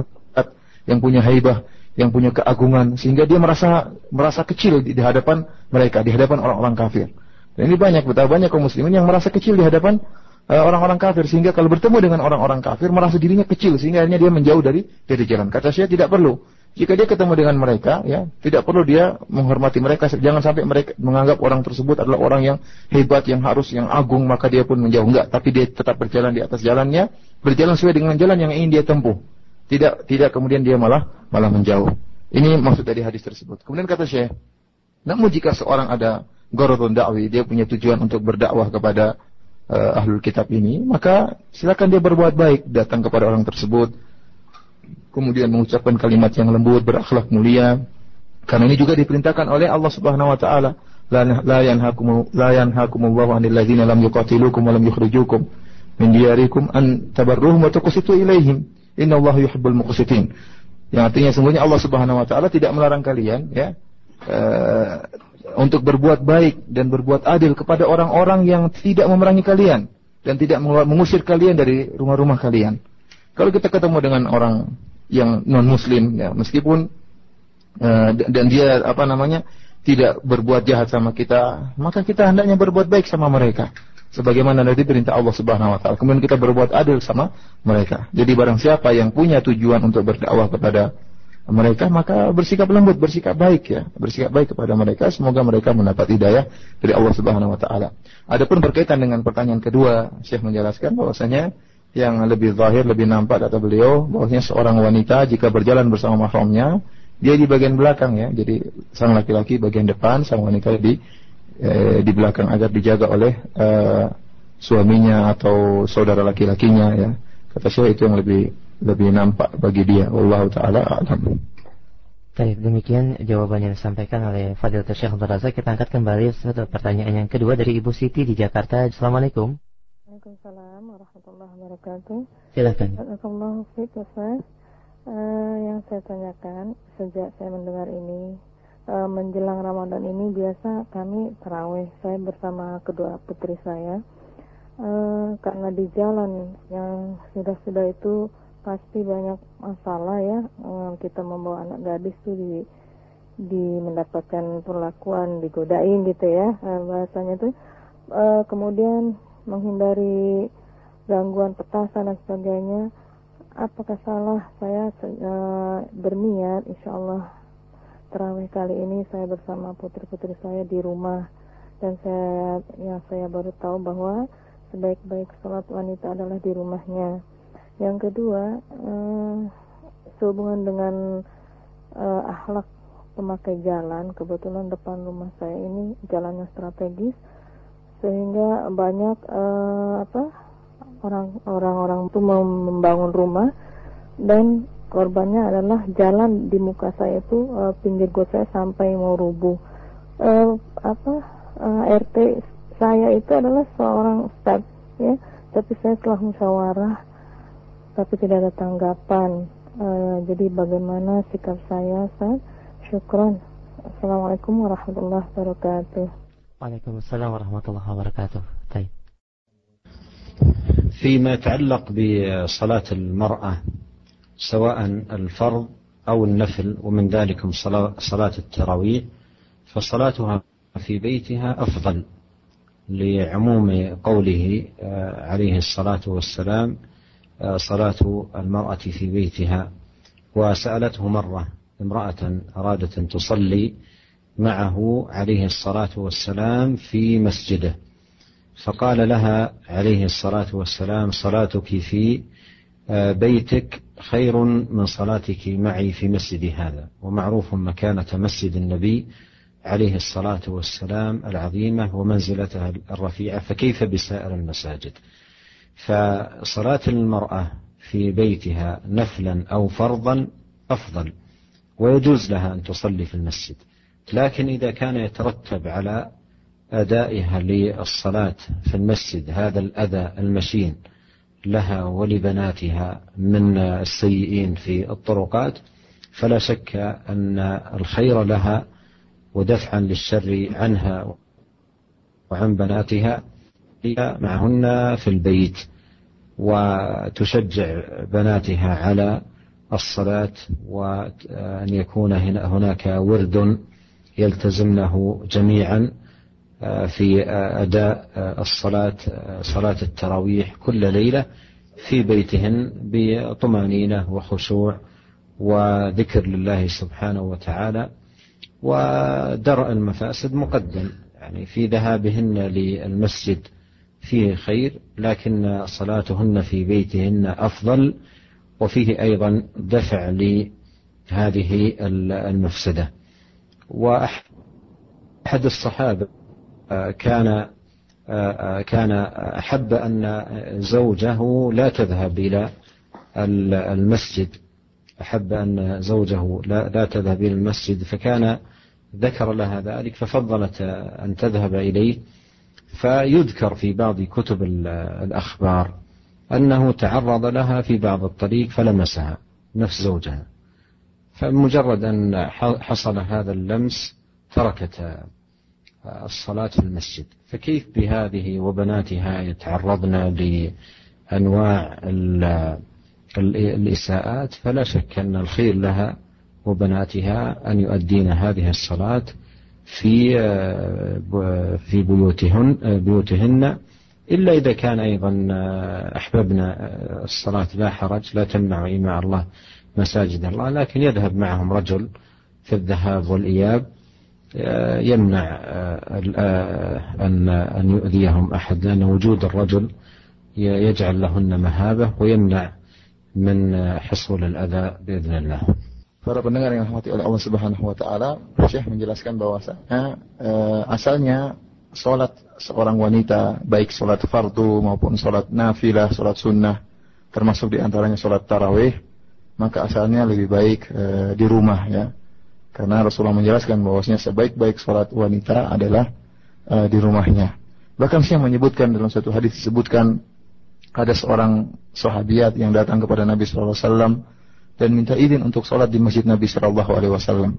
yang punya haibah, yang punya keagungan sehingga dia merasa merasa kecil di, hadapan mereka, di hadapan orang-orang kafir. Dan ini banyak betapa banyak kaum muslimin yang merasa kecil di hadapan eh, orang-orang uh, kafir sehingga kalau bertemu dengan orang-orang kafir merasa dirinya kecil sehingga akhirnya dia menjauh dari dari jalan. Kata saya tidak perlu. Jika dia ketemu dengan mereka, ya tidak perlu dia menghormati mereka. Jangan sampai mereka menganggap orang tersebut adalah orang yang hebat, yang harus, yang agung, maka dia pun menjauh. Enggak, tapi dia tetap berjalan di atas jalannya, berjalan sesuai dengan jalan yang ingin dia tempuh. Tidak, tidak kemudian dia malah malah menjauh. Ini maksud dari hadis tersebut. Kemudian kata Syekh, namun jika seorang ada gorodun dakwi, dia punya tujuan untuk berdakwah kepada uh, ahlul kitab ini, maka silakan dia berbuat baik, datang kepada orang tersebut, kemudian mengucapkan kalimat yang lembut, berakhlak mulia. Karena ini juga diperintahkan oleh Allah Subhanahu wa taala, la yanhakum la yanhakumullahu 'anil ladzina lam yuqatilukum wa lam yukhrijukum min diyarikum an tabarruhum wa tuqsitu ilaihim. Innallaha yuhibbul muqsitin. Yang artinya sungguhnya Allah Subhanahu wa taala tidak melarang kalian ya uh, untuk berbuat baik dan berbuat adil kepada orang-orang yang tidak memerangi kalian dan tidak mengusir kalian dari rumah-rumah kalian. Kalau kita ketemu dengan orang yang non muslim ya. Meskipun uh, dan dia apa namanya tidak berbuat jahat sama kita maka kita hendaknya berbuat baik sama mereka. Sebagaimana nanti perintah Allah Subhanahu wa taala. Kemudian kita berbuat adil sama mereka. Jadi barang siapa yang punya tujuan untuk berdakwah kepada mereka maka bersikap lembut bersikap baik ya. Bersikap baik kepada mereka semoga mereka mendapat hidayah dari Allah Subhanahu wa taala. Adapun berkaitan dengan pertanyaan kedua Syekh menjelaskan bahwasanya yang lebih zahir, lebih nampak kata beliau bahwasanya seorang wanita jika berjalan bersama mahramnya dia di bagian belakang ya. Jadi sang laki-laki bagian depan, sang wanita di eh, di belakang agar dijaga oleh eh, suaminya atau saudara laki-lakinya ya. Kata Syekh itu yang lebih lebih nampak bagi dia. Allah taala alam. Baik, demikian jawaban yang disampaikan oleh Fadil Syekh Abdul Kita angkat kembali satu pertanyaan yang kedua dari Ibu Siti di Jakarta. Assalamualaikum. Waalaikumsalam warahmatullahi wabarakatuh. Silakan. Assalamualaikum Uh, yang saya tanyakan sejak saya mendengar ini uh, menjelang Ramadan ini biasa kami terawih. Saya bersama kedua putri saya. Uh, karena di jalan yang sudah-sudah itu pasti banyak masalah ya. Uh, kita membawa anak gadis tuh di di mendapatkan perlakuan digodain gitu ya uh, bahasanya tuh. Uh, kemudian menghindari gangguan petasan dan sebagainya apakah salah saya uh, berniat insya Allah terawih kali ini saya bersama putri-putri saya di rumah. Dan saya ya saya baru tahu bahwa sebaik-baik sholat wanita adalah di rumahnya. Yang kedua, eh, sehubungan dengan eh, akhlak pemakai jalan, kebetulan depan rumah saya ini jalannya strategis, sehingga banyak eh, apa orang-orang itu membangun rumah dan korbannya adalah jalan di muka saya itu uh, pinggir got saya sampai mau rubuh. Uh, apa eh, uh, RT saya itu adalah seorang step ya, tapi saya telah musyawarah tapi tidak ada tanggapan. Uh, jadi bagaimana sikap saya saat syukron. Assalamualaikum warahmatullahi wabarakatuh. Waalaikumsalam warahmatullahi wabarakatuh. Baik. فيما يتعلق بصلاة المرأة سواء الفرض أو النفل ومن ذلك صلاة التراويح فصلاتها في بيتها أفضل لعموم قوله عليه الصلاة والسلام صلاة المرأة في بيتها. وسألته مرة امرأة أرادت أن تصلي معه عليه الصلاة والسلام في مسجده. فقال لها عليه الصلاة والسلام صلاتك في بيتك خير من صلاتك معي في مسجد هذا. ومعروف مكانة مسجد النبي عليه الصلاة والسلام العظيمة ومنزلتها الرفيعة فكيف بسائر المساجد؟ فصلاة المرأة في بيتها نفلا أو فرضا أفضل ويجوز لها أن تصلي في المسجد لكن إذا كان يترتب على أدائها للصلاة في المسجد هذا الأذى المشين لها ولبناتها من السيئين في الطرقات. فلا شك أن الخير لها ودفعا للشر عنها وعن بناتها. معهن في البيت وتشجع بناتها على الصلاة وأن يكون هناك ورد يلتزمنه جميعا. في أداء الصلاة صلاة التراويح كل ليلة في بيتهن بطمأنينة وخشوع وذكر لله سبحانه وتعالى ودرء المفاسد مقدم. يعني في ذهابهن للمسجد فيه خير لكن صلاتهن في بيتهن أفضل وفيه أيضا دفع لهذه المفسدة. وأحد الصحابة كان كان أحب أن زوجه لا تذهب إلى المسجد. أحب أن زوجه لا, لا تذهب إلى المسجد. فكان ذكر لها ذلك ففضلت أن تذهب إليه. فيذكر في بعض كتب الأخبار أنه تعرض لها في بعض الطريق فلمسها نفس زوجها. فمجرد أن حصل هذا اللمس تركت الصلاة في المسجد. فكيف بهذه وبناتها يتعرضن لأنواع الإساءات؟ فلا شك أن الخير لها وبناتها أن يؤدين هذه الصلاة في في بيوتهن بيوتهن. إلا إذا كان أيضا أحببنا الصلاة لا حرج لا تمنع إيماء الله مساجد الله لكن يذهب معهم رجل في الذهاب والإياب. يمنع أن أن يؤذيهم أحد لأن وجود الرجل يجعل لهن مهابة ويمنع من حصول الأذى بإذن الله. Para pendengar yang dirahmati oleh Allah Subhanahu wa taala, Syekh menjelaskan bahwasanya e, asalnya sholat seorang wanita, baik sholat fardu maupun sholat nafilah, sholat sunnah, termasuk diantaranya sholat tarawih, maka asalnya lebih baik e, di rumah ya. Karena Rasulullah menjelaskan bahwasanya sebaik-baik sholat wanita adalah e, di rumahnya. Bahkan saya menyebutkan dalam satu hadis disebutkan ada seorang sahabiat yang datang kepada Nabi SAW dan minta izin untuk sholat di masjid Nabi SAW.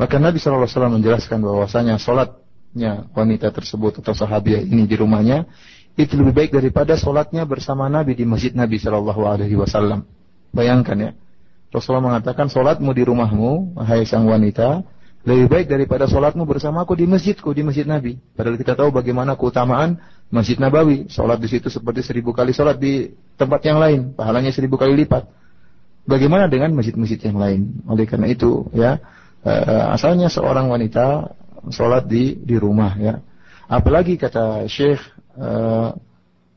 Maka Nabi SAW menjelaskan bahwasanya sholatnya wanita tersebut atau sahabiah ini di rumahnya itu lebih baik daripada sholatnya bersama Nabi di masjid Nabi Alaihi Wasallam. Bayangkan ya, Rasulullah mengatakan sholatmu di rumahmu, hai sang wanita, lebih baik daripada sholatmu bersamaku di masjidku di masjid Nabi. Padahal kita tahu bagaimana keutamaan masjid Nabawi. Sholat di situ seperti seribu kali sholat di tempat yang lain, pahalanya seribu kali lipat. Bagaimana dengan masjid-masjid yang lain? Oleh karena itu, ya uh, asalnya seorang wanita sholat di di rumah ya. Apalagi kata Syekh uh,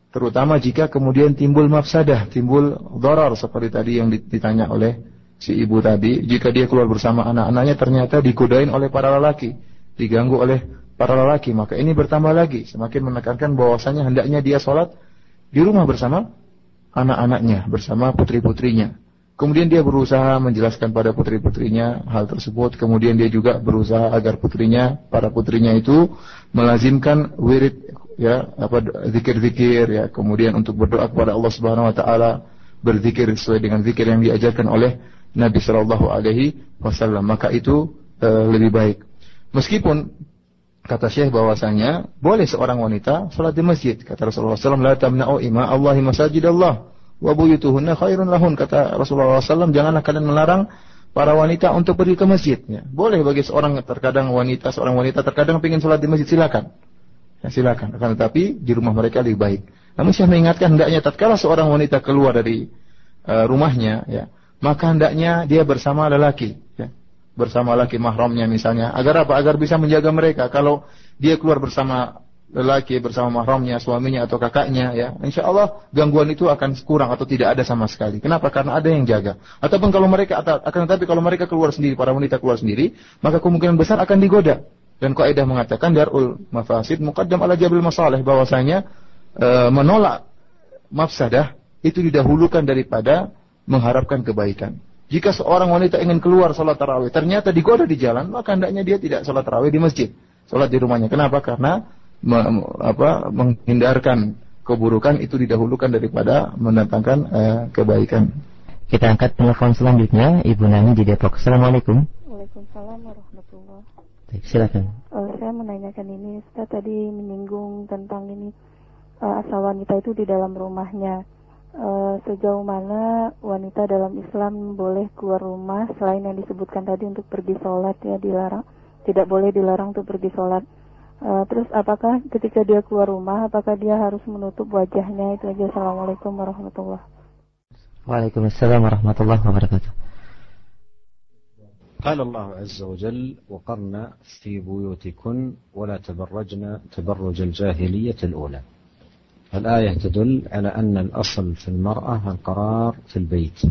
terutama jika kemudian timbul mafsadah, timbul doror seperti tadi yang ditanya oleh si ibu tadi, jika dia keluar bersama anak-anaknya ternyata digodain oleh para lelaki, diganggu oleh para lelaki, maka ini bertambah lagi, semakin menekankan bahwasanya hendaknya dia sholat di rumah bersama anak-anaknya, bersama putri-putrinya. Kemudian dia berusaha menjelaskan pada putri-putrinya hal tersebut. Kemudian dia juga berusaha agar putrinya, para putrinya itu melazimkan wirid ya apa zikir-zikir ya. Kemudian untuk berdoa kepada Allah Subhanahu wa taala berzikir sesuai dengan zikir yang diajarkan oleh Nabi Shallallahu alaihi wasallam. Maka itu e, lebih baik. Meskipun kata Syekh bahwasanya boleh seorang wanita salat di masjid. Kata Rasulullah SAW, la tamna'u ima Allahi masajid Allah wa buyutuhunna khairun lahun kata Rasulullah SAW janganlah kalian melarang para wanita untuk pergi ke masjid ya. boleh bagi seorang terkadang wanita seorang wanita terkadang ingin sholat di masjid silakan ya, silakan akan tetapi di rumah mereka lebih baik namun saya mengingatkan hendaknya tatkala seorang wanita keluar dari uh, rumahnya ya maka hendaknya dia bersama lelaki ya bersama laki mahramnya misalnya agar apa agar bisa menjaga mereka kalau dia keluar bersama lelaki bersama mahramnya, suaminya atau kakaknya ya, insya Allah gangguan itu akan kurang atau tidak ada sama sekali. Kenapa? Karena ada yang jaga. Ataupun kalau mereka akan tetapi kalau mereka keluar sendiri, para wanita keluar sendiri, maka kemungkinan besar akan digoda. Dan kaidah mengatakan darul mafasid muqaddam ala jabil masalih bahwasanya e, menolak mafsadah itu didahulukan daripada mengharapkan kebaikan. Jika seorang wanita ingin keluar sholat tarawih, ternyata digoda di jalan, maka hendaknya dia tidak sholat tarawih di masjid, sholat di rumahnya. Kenapa? Karena apa, menghindarkan keburukan itu didahulukan daripada mendatangkan uh, kebaikan. Kita angkat telepon selanjutnya, Ibu Nani di Depok. Assalamualaikum. Waalaikumsalam. Baik, silakan. Uh, saya menanyakan ini, Ustaz tadi menyinggung tentang ini uh, asal wanita itu di dalam rumahnya. Uh, sejauh mana wanita dalam Islam boleh keluar rumah selain yang disebutkan tadi untuk pergi sholat ya dilarang, tidak boleh dilarang untuk pergi sholat. Uh, terus apakah ketika dia keluar rumah, apakah dia harus menutup wajahnya itu aja. Assalamualaikum warahmatullah. Waalaikumsalam warahmatullahi wabarakatuh. قال الله عز وجل وقرن في بيوتكن ولا تبرجن تبرج الجاهلية الأولى. الآية تدل على أن الأصل في المرأة القرار في البيت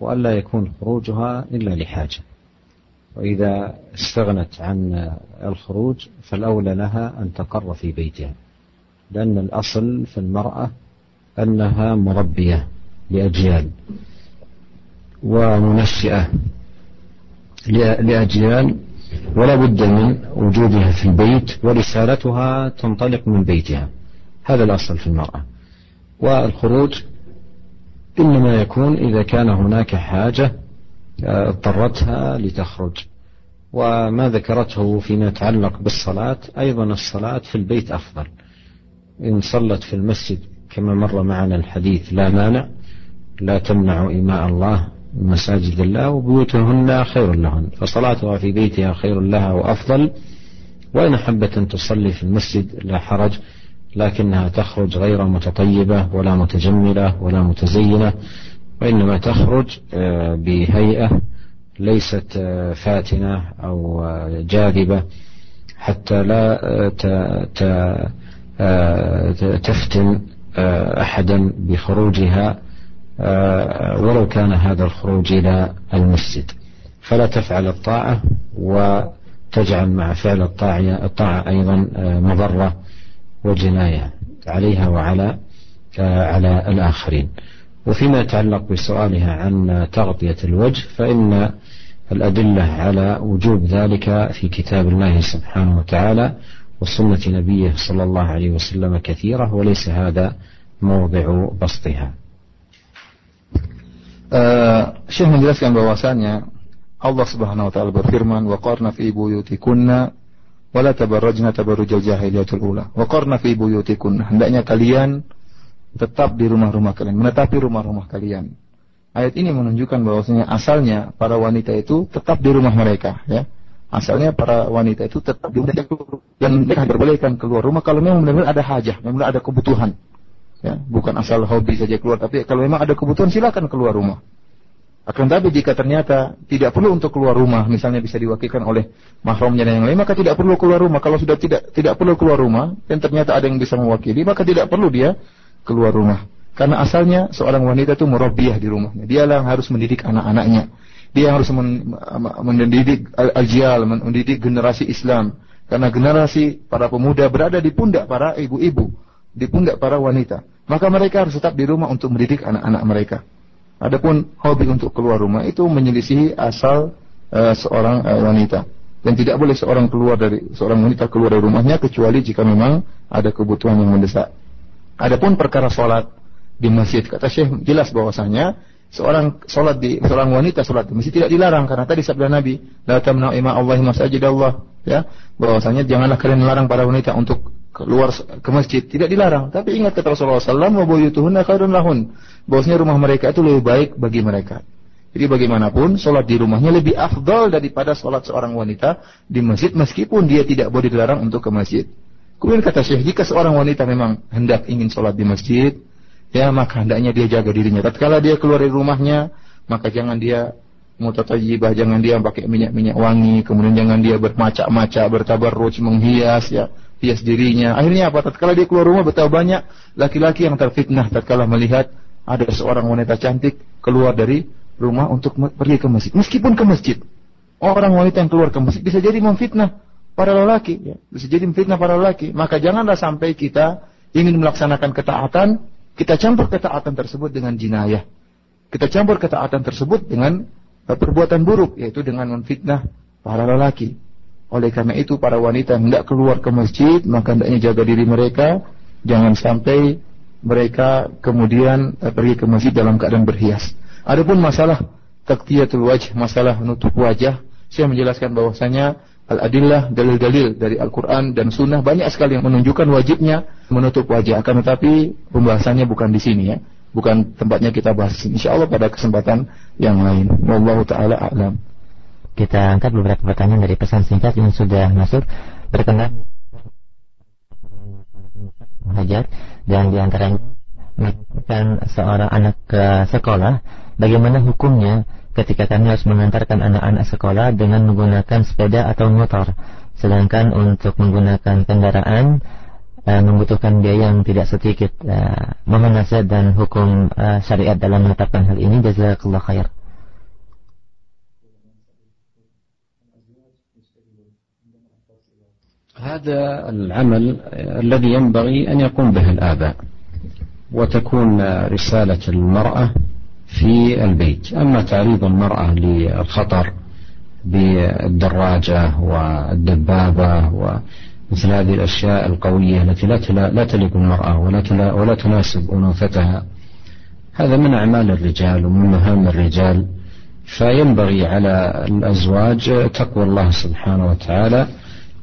وألا يكون خروجها إلا لحاجة. وإذا استغنت عن الخروج فالأولى لها أن تقر في بيتها لأن الأصل في المرأة أنها مربية لأجيال ومنشئة لأجيال ولا بد من وجودها في البيت ورسالتها تنطلق من بيتها. هذا الأصل في المرأة. والخروج إنما يكون إذا كان هناك حاجة اضطرتها لتخرج. وما ذكرته فيما يتعلق بالصلاة أيضا الصلاة في البيت أفضل. إن صلت في المسجد كما مر معنا الحديث لا مانع لا تمنع إماء الله. مساجد الله وبيوتهن خير لهن فصلاتها في بيتها خير لها وأفضل. وإن أحبت أن تصلي في المسجد لا حرج لكنها تخرج غير متطيبة ولا متجملة ولا متزينة وإنما تخرج آه، بهيئة ليست آه، فاتنة أو آه، جاذبة حتى لا تفتن أحدا بخروجها ولو كان هذا الخروج إلى المسجد. فلا تفعل الطاعة تجعل مع فعل الطاعة, الطاعة أيضا مضرة وجناية عليها وعلى على الآخرين. وفيما يتعلق بسؤالها عن تغطية الوجه فإن الأدلة على وجوب ذلك في كتاب الله سبحانه وتعالى وسنة نبيه صلى الله عليه وسلم كثيرة وليس هذا موضع بسطها. Uh, Syekh menjelaskan bahwasanya Allah Subhanahu wa taala berfirman wa qarna fi buyutikunna wa la tabarrajna tabarrujal jahiliyatul ula. Wa qarna fi buyutikunna. Hendaknya kalian tetap di rumah-rumah kalian, menetapi rumah-rumah kalian. Ayat ini menunjukkan bahwasanya asalnya para wanita itu tetap di rumah mereka, ya. Asalnya para wanita itu tetap di rumah dan mereka diperbolehkan keluar rumah kalau memang benar-benar ada hajah, memang ada kebutuhan. Ya, bukan asal hobi saja keluar, tapi kalau memang ada kebutuhan silakan keluar rumah. Akan tapi jika ternyata tidak perlu untuk keluar rumah, misalnya bisa diwakilkan oleh mahramnya dan yang lain, maka tidak perlu keluar rumah. Kalau sudah tidak tidak perlu keluar rumah dan ternyata ada yang bisa mewakili, maka tidak perlu dia keluar rumah. Karena asalnya seorang wanita itu murabbiyah di rumahnya. Dia yang harus mendidik anak-anaknya. Dia harus mendidik al-ajyal, mendidik generasi Islam. Karena generasi para pemuda berada di pundak para ibu-ibu, di pundak para wanita. Maka mereka harus tetap di rumah untuk mendidik anak-anak mereka. Adapun hobi untuk keluar rumah itu menyelisihi asal uh, seorang uh, wanita. Dan tidak boleh seorang keluar dari seorang wanita keluar dari rumahnya kecuali jika memang ada kebutuhan yang mendesak. Adapun perkara sholat, di masjid. Kata Syekh jelas bahwasanya seorang sholat di seorang wanita sholat di masjid tidak dilarang karena tadi sabda Nabi la tamna'u ima Allah masajid Allah ya bahwasanya janganlah kalian melarang para wanita untuk keluar ke masjid. Tidak dilarang. Tapi ingat kata Rasulullah SAW wa buyutuhunna khairun lahun. Bahwasanya rumah mereka itu lebih baik bagi mereka. Jadi bagaimanapun sholat di rumahnya lebih afdal daripada sholat seorang wanita di masjid meskipun dia tidak boleh dilarang untuk ke masjid. Kemudian kata Syekh jika seorang wanita memang hendak ingin sholat di masjid ya maka hendaknya dia jaga dirinya. Tatkala dia keluar dari rumahnya, maka jangan dia mutatajibah, jangan dia pakai minyak-minyak wangi, kemudian jangan dia bermacak-macak, bertabarruj, menghias ya, hias dirinya. Akhirnya apa? Tatkala dia keluar rumah betapa banyak laki-laki yang terfitnah tatkala melihat ada seorang wanita cantik keluar dari rumah untuk pergi ke masjid. Meskipun ke masjid, orang wanita yang keluar ke masjid bisa jadi memfitnah para lelaki, ya. bisa jadi memfitnah para lelaki. Maka janganlah sampai kita ingin melaksanakan ketaatan kita campur ketaatan tersebut dengan jinayah. Kita campur ketaatan tersebut dengan perbuatan buruk, yaitu dengan memfitnah para lelaki. Oleh karena itu para wanita hendak keluar ke masjid, maka hendaknya jaga diri mereka, jangan sampai mereka kemudian uh, pergi ke masjid dalam keadaan berhias. Adapun masalah taktiyatul wajh, masalah menutup wajah, saya menjelaskan bahwasanya al-adillah, dalil-dalil dari Al-Quran dan Sunnah banyak sekali yang menunjukkan wajibnya menutup wajah. Akan tetapi pembahasannya bukan di sini ya. Bukan tempatnya kita bahas Insya Allah pada kesempatan yang lain. Wallahu ta'ala a'lam. Kita angkat beberapa pertanyaan dari pesan singkat yang sudah masuk berkenan mengajar dan di antaranya mengantarkan seorang anak ke sekolah bagaimana hukumnya ketika kami harus mengantarkan anak-anak sekolah dengan menggunakan sepeda atau motor. Sedangkan untuk menggunakan kendaraan uh, membutuhkan biaya yang tidak sedikit. Uh, mohon dan hukum uh, syariat dalam menetapkan hal ini. Jazakallah khair. هذا العمل الذي ينبغي أن يقوم به الآباء وتكون رسالة المرأة في البيت. أما تعريض المرأة للخطر بالدراجة والدبابة ومثل هذه الأشياء القوية التي لا لا تليق المرأة ولا ولا تناسب أنوثتها هذا من أعمال الرجال ومن مهام الرجال. فينبغي على الأزواج تقوى الله سبحانه وتعالى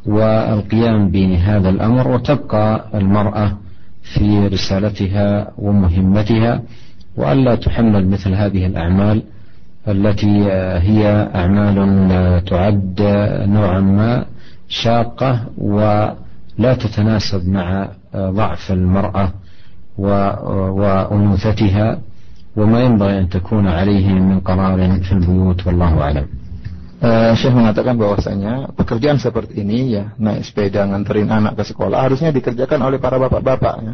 والقيام بهذا الأمر وتبقى المرأة في رسالتها ومهمتها وألا تحمل مثل هذه الأعمال التي هي أعمال تعد نوعا ما شاقة ولا تتناسب مع ضعف المرأة وأنوثتها وما ينبغي أن تكون عليه من قرار في البيوت والله أعلم. Uh, Syekh mengatakan bahwasanya pekerjaan seperti ini ya naik sepeda nganterin anak ke sekolah harusnya dikerjakan oleh para bapak-bapak ya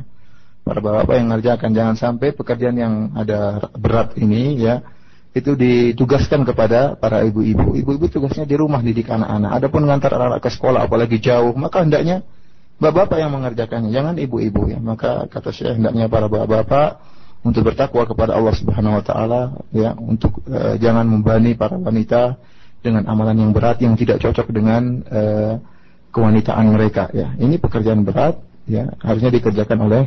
para bapak yang mengerjakan jangan sampai pekerjaan yang ada berat ini ya itu ditugaskan kepada para ibu-ibu. Ibu-ibu tugasnya di rumah didik anak-anak. Adapun mengantar anak-anak ke sekolah apalagi jauh, maka hendaknya bapak-bapak yang mengerjakannya, jangan ibu-ibu ya. Maka kata saya hendaknya para bapak-bapak untuk bertakwa kepada Allah Subhanahu wa taala ya, untuk uh, jangan membani para wanita dengan amalan yang berat yang tidak cocok dengan uh, kewanitaan mereka ya. Ini pekerjaan berat ya, harusnya dikerjakan oleh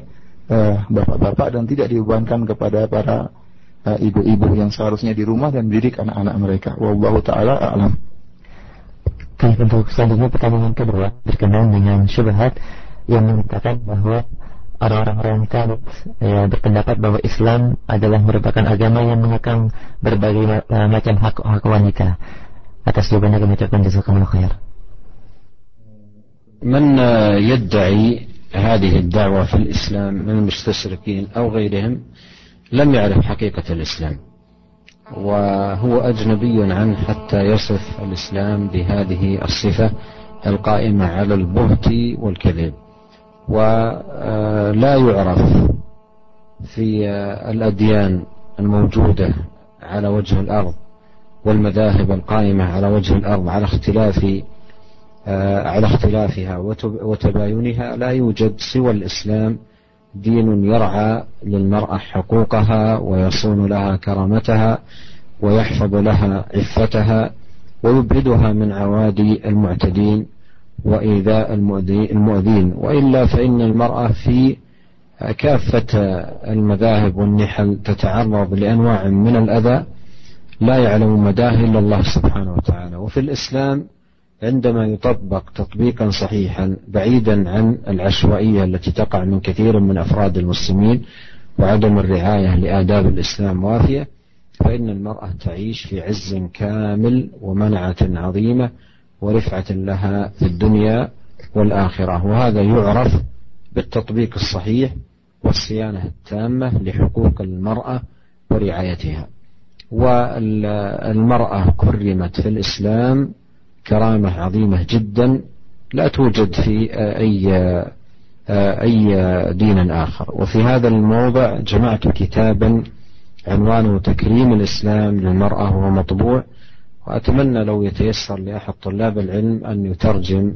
eh, bapak-bapak uh, dan tidak dibebankan kepada para ibu-ibu uh, yang seharusnya di rumah dan mendidik anak-anak mereka. Wallahu taala a'lam. Baik, untuk selanjutnya pertanyaan kedua berkenaan dengan syubhat yang mengatakan bahwa orang-orang radikal ya, berpendapat bahwa Islam adalah merupakan agama yang mengekang berbagai macam hak hak wanita. Atas jawabannya kami ucapkan jazakumullah khair. من يدعي هذه الدعوة في الإسلام من المستشرقين أو غيرهم لم يعرف حقيقة الإسلام وهو أجنبي عنه حتى يصف الإسلام بهذه الصفة القائمة على البهت والكذب ولا يعرف في الأديان الموجودة على وجه الأرض والمذاهب القائمة على وجه الأرض على اختلاف آه، على اختلافها وتباينها لا يوجد سوى الإسلام دين يرعى للمرأة حقوقها ويصون لها كرامتها ويحفظ لها عفتها ويبعدها من عوادي المعتدين وإيذاء المؤذين. وإلا فإن المرأة في كافة المذاهب والنحل تتعرض لأنواع من الأذى لا يعلم مداه إلا الله سبحانه وتعالى. وفي الإسلام عندما يطبق تطبيقا صحيحا بعيدا عن العشوائية التي تقع من كثير من أفراد المسلمين وعدم الرعاية لآداب الإسلام وافية فإن المرأة تعيش في عز كامل ومنعة عظيمة ورفعة لها في الدنيا والآخرة. وهذا يعرف بالتطبيق الصحيح والصيانة التامة لحقوق المرأة ورعايتها. والمرأة كرمت في الإسلام كرامة عظيمة جدا لا توجد في أي أي دين آخر. وفي هذا الموضع جمعت كتابا عنوانه تكريم الإسلام للمرأة وهو مطبوع وأتمنى لو يتيسر لأحد طلاب العلم أن يترجم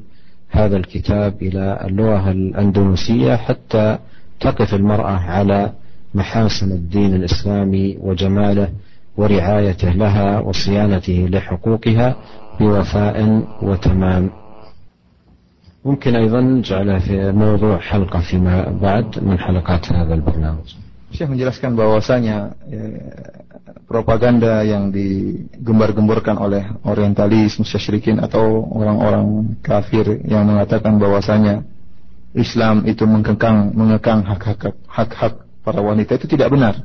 هذا الكتاب إلى اللغة الأندونيسية حتى تقف المرأة على محاسن الدين الإسلامي وجماله ورعايته لها وصيانته لحقوقها بوفاء وتمام ممكن أيضا نجعله في موضوع حلقة فيما بعد من حلقات هذا البرنامج Syekh menjelaskan bahwasanya ya, propaganda yang digembar-gemborkan oleh orientalis, musyrikin atau orang-orang kafir yang mengatakan bahwasanya Islam itu mengekang mengekang hak-hak hak-hak para wanita itu tidak benar.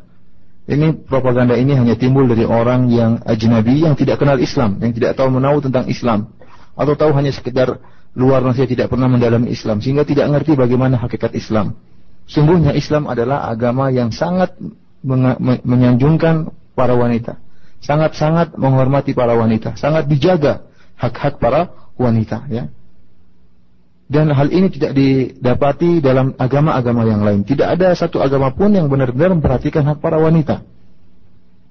Ini propaganda ini hanya timbul dari orang yang ajnabi yang tidak kenal Islam, yang tidak tahu menahu tentang Islam. Atau tahu hanya sekedar luar saja tidak pernah mendalami Islam sehingga tidak mengerti bagaimana hakikat Islam. Sungguhnya Islam adalah agama yang sangat menyanjungkan para wanita, sangat-sangat menghormati para wanita, sangat dijaga hak-hak para wanita ya dan hal ini tidak didapati dalam agama-agama yang lain. Tidak ada satu agama pun yang benar-benar memperhatikan hak para wanita.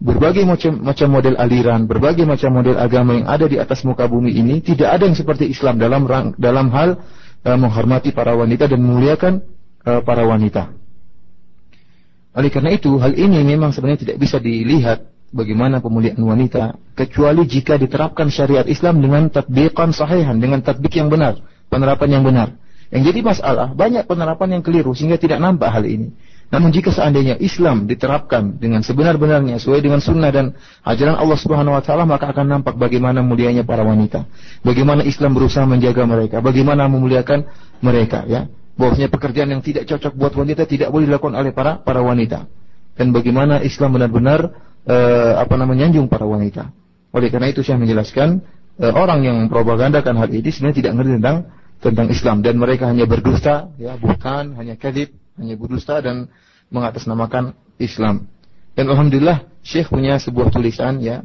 Berbagai macam macam model aliran, berbagai macam model agama yang ada di atas muka bumi ini tidak ada yang seperti Islam dalam dalam hal uh, menghormati para wanita dan memuliakan uh, para wanita. Oleh karena itu, hal ini memang sebenarnya tidak bisa dilihat bagaimana pemuliaan wanita kecuali jika diterapkan syariat Islam dengan tatbiqan sahihan, dengan tatbik yang benar penerapan yang benar. Yang jadi masalah, banyak penerapan yang keliru sehingga tidak nampak hal ini. Namun jika seandainya Islam diterapkan dengan sebenar-benarnya sesuai dengan sunnah dan ajaran Allah Subhanahu wa taala maka akan nampak bagaimana mulianya para wanita. Bagaimana Islam berusaha menjaga mereka, bagaimana memuliakan mereka ya. Bahwasanya pekerjaan yang tidak cocok buat wanita tidak boleh dilakukan oleh para para wanita. Dan bagaimana Islam benar-benar uh, apa namanya menyanjung para wanita. Oleh karena itu saya menjelaskan uh, orang yang mempropagandakan hal ini sebenarnya tidak mengerti tentang tentang Islam. Dan mereka hanya berdusta ya bukan hanya kadib hanya berdusta dan mengatasnamakan Islam. Dan alhamdulillah Syekh punya sebuah tulisan ya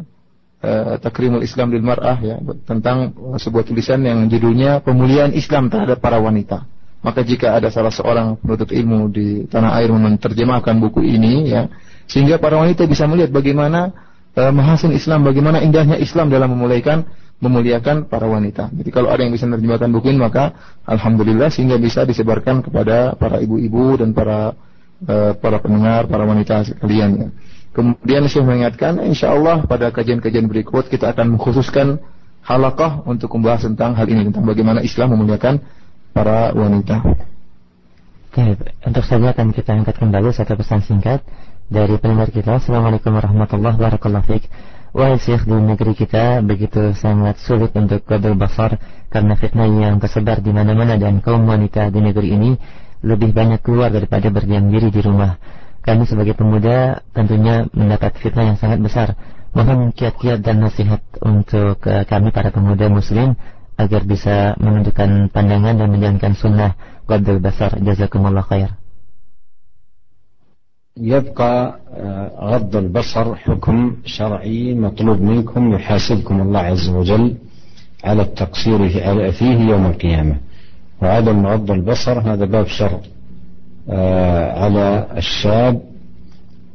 uh, Takrimul Islam lil Mar'ah ya tentang sebuah tulisan yang judulnya Pemulihan Islam terhadap para wanita. Maka jika ada salah seorang penuntut ilmu di tanah air menerjemahkan buku ini ya sehingga para wanita bisa melihat bagaimana uh, mahasin Islam, bagaimana indahnya Islam dalam memuliakan memuliakan para wanita. Jadi kalau ada yang bisa menerjemahkan buku ini maka alhamdulillah sehingga bisa disebarkan kepada para ibu-ibu dan para uh, para pendengar, para wanita sekalian ya. Kemudian saya mengingatkan insya Allah pada kajian-kajian berikut kita akan mengkhususkan halakah untuk membahas tentang hal ini tentang bagaimana Islam memuliakan para wanita. Oke, untuk saja akan kita angkat kembali satu pesan singkat dari pendengar kita. Assalamualaikum warahmatullahi wabarakatuh. Wahai Syekh di negeri kita begitu sangat sulit untuk kodol basar karena fitnah yang tersebar di mana-mana dan kaum wanita di negeri ini lebih banyak keluar daripada berdiam diri di rumah. Kami sebagai pemuda tentunya mendapat fitnah yang sangat besar. Mohon kiat-kiat dan nasihat untuk uh, kami para pemuda muslim agar bisa menunjukkan pandangan dan menjalankan sunnah kodol basar. Jazakumullah khair. يبقى غض البصر حكم شرعي مطلوب منكم يحاسبكم الله عز وجل على التقصير فيه يوم القيامة. وعدم غض البصر هذا باب شر على الشاب.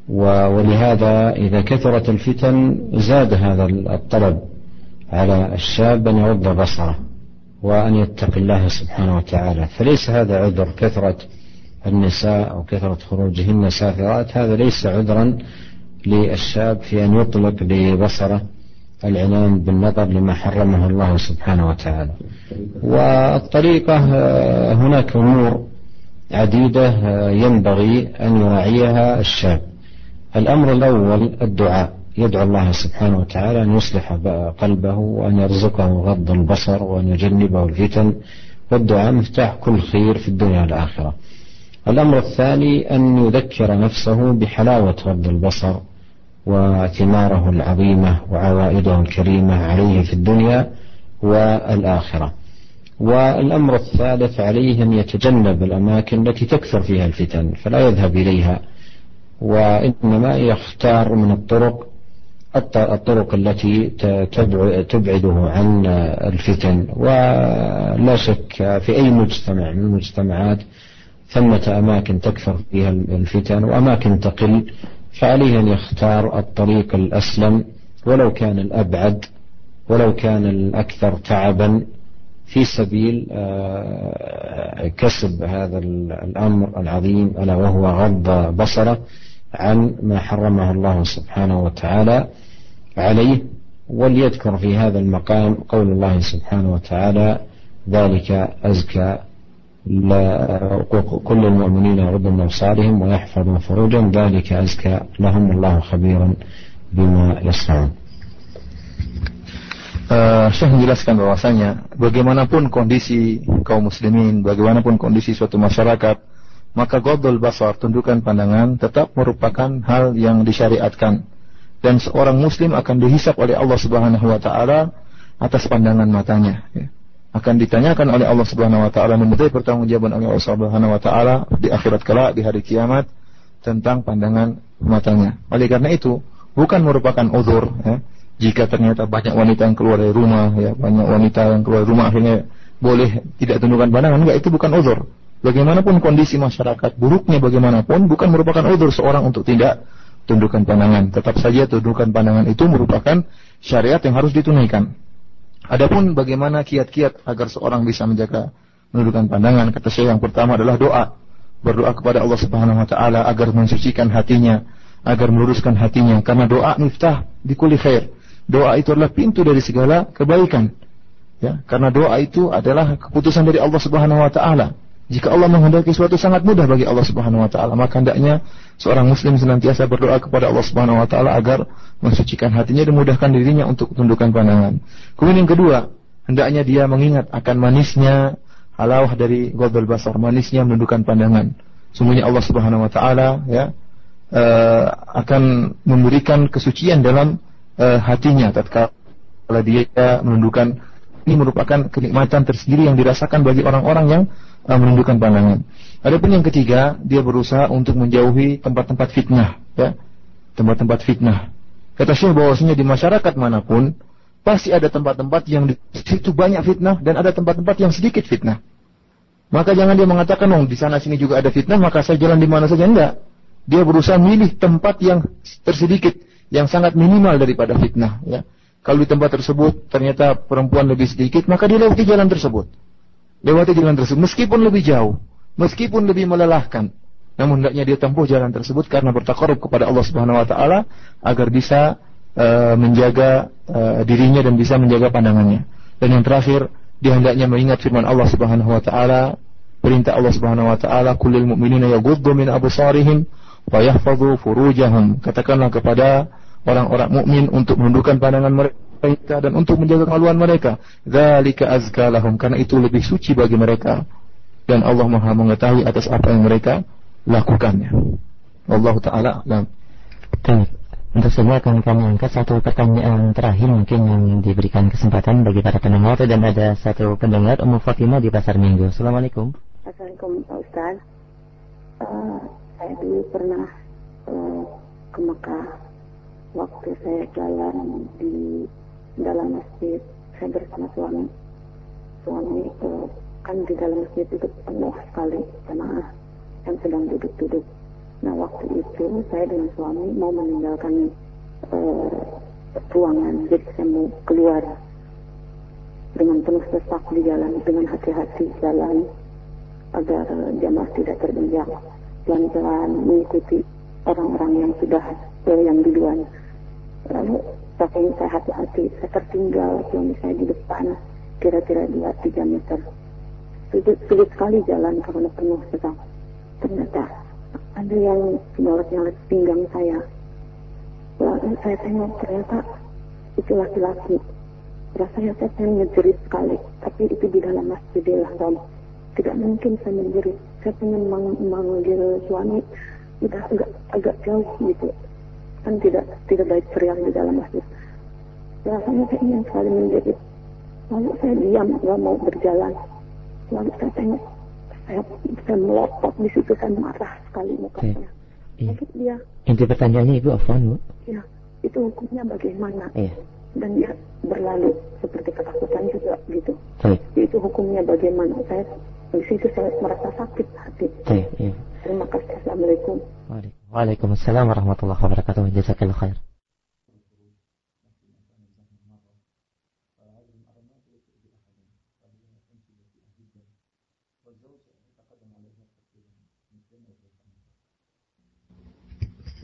ولهذا إذا كثرت الفتن زاد هذا الطلب على الشاب أن يغض بصره وأن يتقي الله سبحانه وتعالى. فليس هذا عذر كثرة النساء أو كثرة خروجهن سافرات هذا ليس عذرا للشاب في أن يطلق لبصره العنان بالنظر لما حرمه الله سبحانه وتعالى. والطريقة هناك أمور عديدة ينبغي أن يراعيها الشاب. الأمر الأول الدعاء. يدعو الله سبحانه وتعالى أن يصلح قلبه وأن يرزقه غض البصر وأن يجنبه الفتن. والدعاء مفتاح كل خير في الدنيا والآخرة. الأمر الثاني أن يذكر نفسه بحلاوة غض البصر وثماره العظيمة وعوائده الكريمة عليه في الدنيا والآخرة. والأمر الثالث عليه أن يتجنب الأماكن التي تكثر فيها الفتن فلا يذهب إليها وإنما يختار من الطرق الطرق التي تبعده عن الفتن. ولا شك في أي مجتمع من المجتمعات ثمة أماكن تكثر فيها الفتن وأماكن تقل فعليه أن يختار الطريق الأسلم ولو كان الأبعد ولو كان الأكثر تعبا في سبيل كسب هذا الأمر العظيم ألا وهو غض بصره عن ما حرمه الله سبحانه وتعالى عليه. وليذكر في هذا المقام قول الله سبحانه وتعالى ذلك أزكى كل المؤمنين يغضوا من أبصارهم ويحفظوا فروجهم ذلك أزكى لهم الله خبيرا بما يصنعون Uh, Syekh menjelaskan bahwasanya bagaimanapun kondisi kaum muslimin, bagaimanapun kondisi suatu masyarakat, maka godol basar, tundukan pandangan tetap merupakan hal yang disyariatkan dan seorang muslim akan dihisap oleh Allah Subhanahu wa taala atas pandangan matanya ya akan ditanyakan oleh Allah Subhanahu wa taala memintai pertanggungjawaban oleh Allah Subhanahu wa taala di akhirat kelak di hari kiamat tentang pandangan matanya. Oleh karena itu, bukan merupakan uzur ya, jika ternyata banyak wanita yang keluar dari rumah ya, banyak wanita yang keluar dari rumah akhirnya boleh tidak tundukkan pandangan, enggak itu bukan uzur. Bagaimanapun kondisi masyarakat, buruknya bagaimanapun bukan merupakan uzur seorang untuk tidak tundukkan pandangan. Tetap saja tundukkan pandangan itu merupakan syariat yang harus ditunaikan. Adapun bagaimana kiat-kiat agar seorang bisa menjaga menundukkan pandangan, kata saya yang pertama adalah doa. Berdoa kepada Allah Subhanahu wa taala agar mensucikan hatinya, agar meluruskan hatinya karena doa miftah di kulli khair. Doa itu adalah pintu dari segala kebaikan. Ya, karena doa itu adalah keputusan dari Allah Subhanahu wa taala. Jika Allah menghendaki sesuatu sangat mudah bagi Allah Subhanahu wa taala, maka hendaknya seorang muslim senantiasa berdoa kepada Allah Subhanahu wa taala agar mensucikan hatinya dan mudahkan dirinya untuk tundukkan pandangan. Kemudian yang kedua, hendaknya dia mengingat akan manisnya halawah dari godol basar, manisnya menundukkan pandangan. Sungguhnya Allah Subhanahu wa taala ya uh, akan memberikan kesucian dalam uh, hatinya tatkala dia menundukkan ini merupakan kenikmatan tersendiri yang dirasakan bagi orang-orang yang uh, menundukkan pandangan. Adapun yang ketiga, dia berusaha untuk menjauhi tempat-tempat fitnah, ya. Tempat-tempat fitnah. Kata Syekh bahwasanya di masyarakat mana pun pasti ada tempat-tempat yang di situ banyak fitnah dan ada tempat-tempat yang sedikit fitnah. Maka jangan dia mengatakan, "Oh, di sana sini juga ada fitnah, maka saya jalan di mana saja." Enggak. Dia berusaha milih tempat yang tersedikit, yang sangat minimal daripada fitnah ya. Kalau di tempat tersebut ternyata perempuan lebih sedikit, maka dia lewati jalan tersebut. Lewati jalan tersebut meskipun lebih jauh, meskipun lebih melelahkan. Namun hendaknya dia tempuh jalan tersebut karena bertakarub kepada Allah Subhanahu wa taala agar bisa uh, menjaga uh, dirinya dan bisa menjaga pandangannya. Dan yang terakhir, dia hendaknya mengingat firman Allah Subhanahu wa taala, perintah Allah Subhanahu wa taala, "Kullil mu'minina yaghuddu min absarihim wa yahfazu furujahum." Katakanlah kepada orang-orang mukmin untuk menundukkan pandangan mereka dan untuk menjaga kemaluan mereka. Dzalika azka lahum karena itu lebih suci bagi mereka dan Allah Maha mengetahui atas apa yang mereka lakukannya. Allah taala alam. Untuk semua akan kami angkat satu pertanyaan terakhir mungkin yang diberikan kesempatan bagi para pendengar dan ada satu pendengar Ummu Fatimah di Pasar Minggu. Assalamualaikum. Assalamualaikum Pak Ustaz. Uh, saya dulu pernah uh, ke Mekah waktu saya jalan di dalam masjid saya bersama suami suami uh, kan di dalam masjid itu penuh sekali jemaah yang sedang duduk-duduk. Nah waktu itu saya dengan suami mau meninggalkan uh, ruangan, jadi saya mau keluar dengan penuh sesak di jalan, dengan hati-hati jalan agar jamaah tidak terbenjak. Pelan-pelan mengikuti orang-orang yang sudah uh, yang duluan. Lalu saking saya hati-hati, saya tertinggal suami saya di depan kira-kira 2-3 meter. Sulit, sulit sekali jalan karena penuh sesak ternyata ada yang nyolet-nyolet pinggang saya. Lalu saya tengok ternyata itu laki-laki. Rasanya saya pengen ngejerit sekali, tapi itu di dalam masjidil haram. Tidak mungkin saya menjerit. Saya pengen mang manggil suami, udah agak agak jauh gitu. Kan tidak tidak baik teriak di dalam masjid. Rasanya saya ingin sekali menjerit. Lalu saya diam, nggak mau berjalan. Lalu saya tengok saya bisa melotot di situ saya marah sekali mukanya. Iya. dia. Inti pertanyaannya ibu apa bu? Ya, itu hukumnya bagaimana? Iya. Dan dia berlalu seperti ketakutan juga gitu. Baik. Itu hukumnya bagaimana? Saya di situ saya merasa sakit hati. Baik, iya. Terima kasih. Assalamualaikum. Waalaikumsalam warahmatullahi wabarakatuh. Jazakallah khair.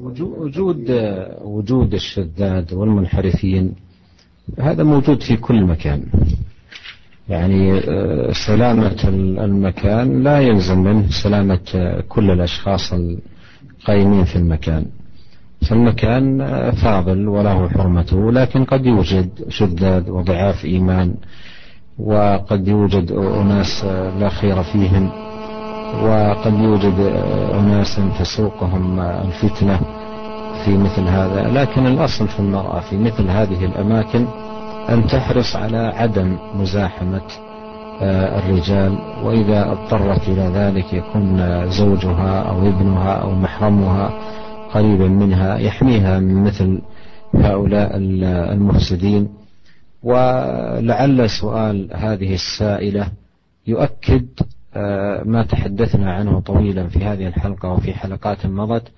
وجود وجود الشذاذ والمنحرفين هذا موجود في كل مكان يعني آه، سلامة المكان لا يلزم منه سلامة كل الأشخاص القائمين في المكان. فالمكان آه، فاضل وله حرمته لكن قد يوجد شذاذ وضعاف إيمان وقد يوجد أناس آه، لا خير فيهم وقد يوجد أناس تسوقهم الفتنة في مثل هذا. لكن الأصل في المرأة في مثل هذه الأماكن أن تحرص على عدم مزاحمة آه، الرجال وإذا اضطرت إلى ذلك يكون زوجها أو ابنها أو محرمها قريبا منها يحميها من مثل هؤلاء المفسدين. ولعل سؤال هذه السائلة يؤكد آه، ما تحدثنا عنه طويلا في هذه الحلقة وفي حلقات مضت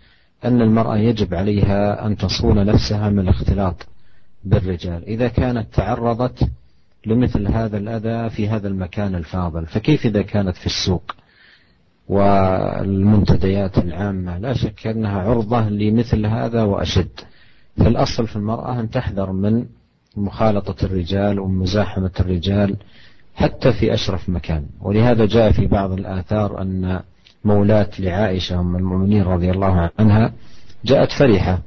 أن المرأة يجب عليها أن تصون نفسها من الاختلاط بالرجال. إذا كانت تعرضت لمثل هذا الأذى في هذا المكان الفاضل. فكيف إذا كانت في السوق والمنتديات العامة؟ لا شك أنها عرضة لمثل هذا وأشد. فالأصل في المرأة أن تحذر من مخالطة الرجال ومزاحمة الرجال حتى في أشرف مكان. ولهذا جاء في بعض الآثار أن مولاة لعائشة أم المؤمنين رضي الله عنها جاءت فرحة.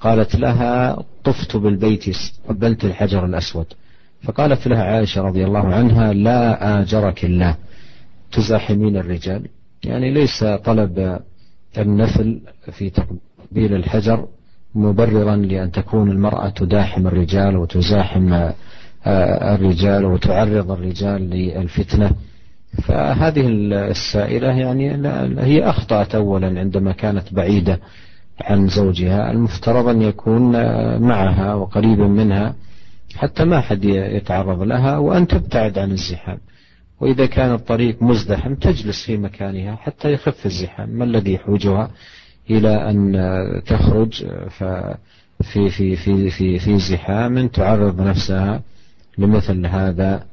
قالت لها طفت بالبيت قبلت الحجر الأسود. فقالت لها عائشة رضي الله عنها لا آجرك الله. تزاحمين الرجال. يعني ليس طلب النفل في تقبيل الحجر مبررا لأن تكون المرأة تداحم الرجال وتزاحم الرجال وتعرض الرجال للفتنة. فهذه السائلة يعني هي أخطأت أولا عندما كانت بعيدة عن زوجها المفترض أن يكون معها وقريبا منها. حتى ما حد يتعرض لها وأن تبتعد عن الزحام. وإذا كان الطريق مزدحم تجلس في مكانها حتى يخف الزحام. ما الذي يحوجها إلى أن تخرج في في في في في زحام تعرض نفسها لمثل هذا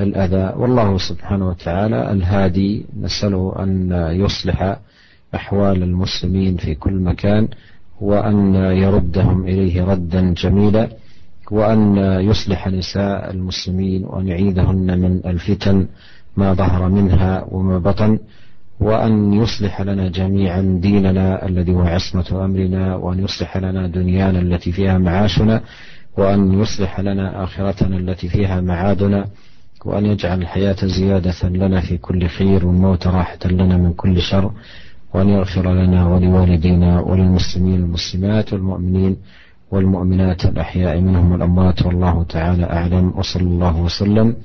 الأذى. والله سبحانه وتعالى الهادي. نسأله أن يصلح أحوال المسلمين في كل مكان وأن يردهم إليه ردا جميلا. وأن يصلح نساء المسلمين وأن يعيذهن من الفتن ما ظهر منها وما بطن وأن يصلح لنا جميعا ديننا الذي هو عصمة أمرنا وأن يصلح لنا دنيانا التي فيها معاشنا وأن يصلح لنا آخرتنا التي فيها معادنا وأن يجعل الحياة زيادة لنا في كل خير والموت راحة لنا من كل شر وأن يغفر لنا ولوالدينا وللمسلمين والمسلمات والمؤمنين والمؤمنات الأحياء منهم والأموات والله تعالى أعلم وصلى الله وسلم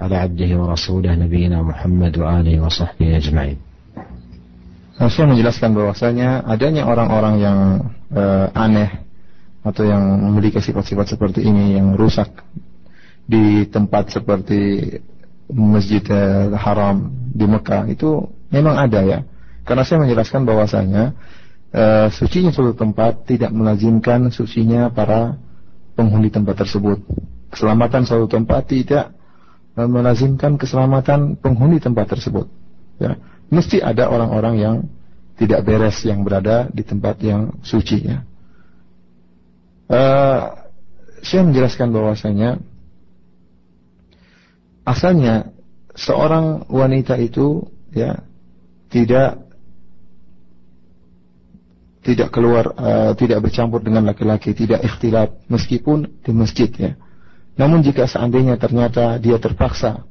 على عبده ورسوله نبينا محمد وآله وصحبه أجمعين Saya menjelaskan bahwasanya adanya orang-orang yang uh, aneh atau yang memiliki sifat-sifat seperti ini yang rusak di tempat seperti Masjid Haram di Mekah itu memang ada ya. Karena saya menjelaskan bahwasanya uh, sucinya suatu tempat tidak melazimkan sucinya para penghuni tempat tersebut. Keselamatan suatu tempat tidak melazimkan keselamatan penghuni tempat tersebut. Ya mesti ada orang-orang yang tidak beres yang berada di tempat yang suci ya. Uh, saya menjelaskan bahwasanya asalnya seorang wanita itu ya tidak tidak keluar uh, tidak bercampur dengan laki-laki tidak ikhtilat meskipun di masjid ya. Namun jika seandainya ternyata dia terpaksa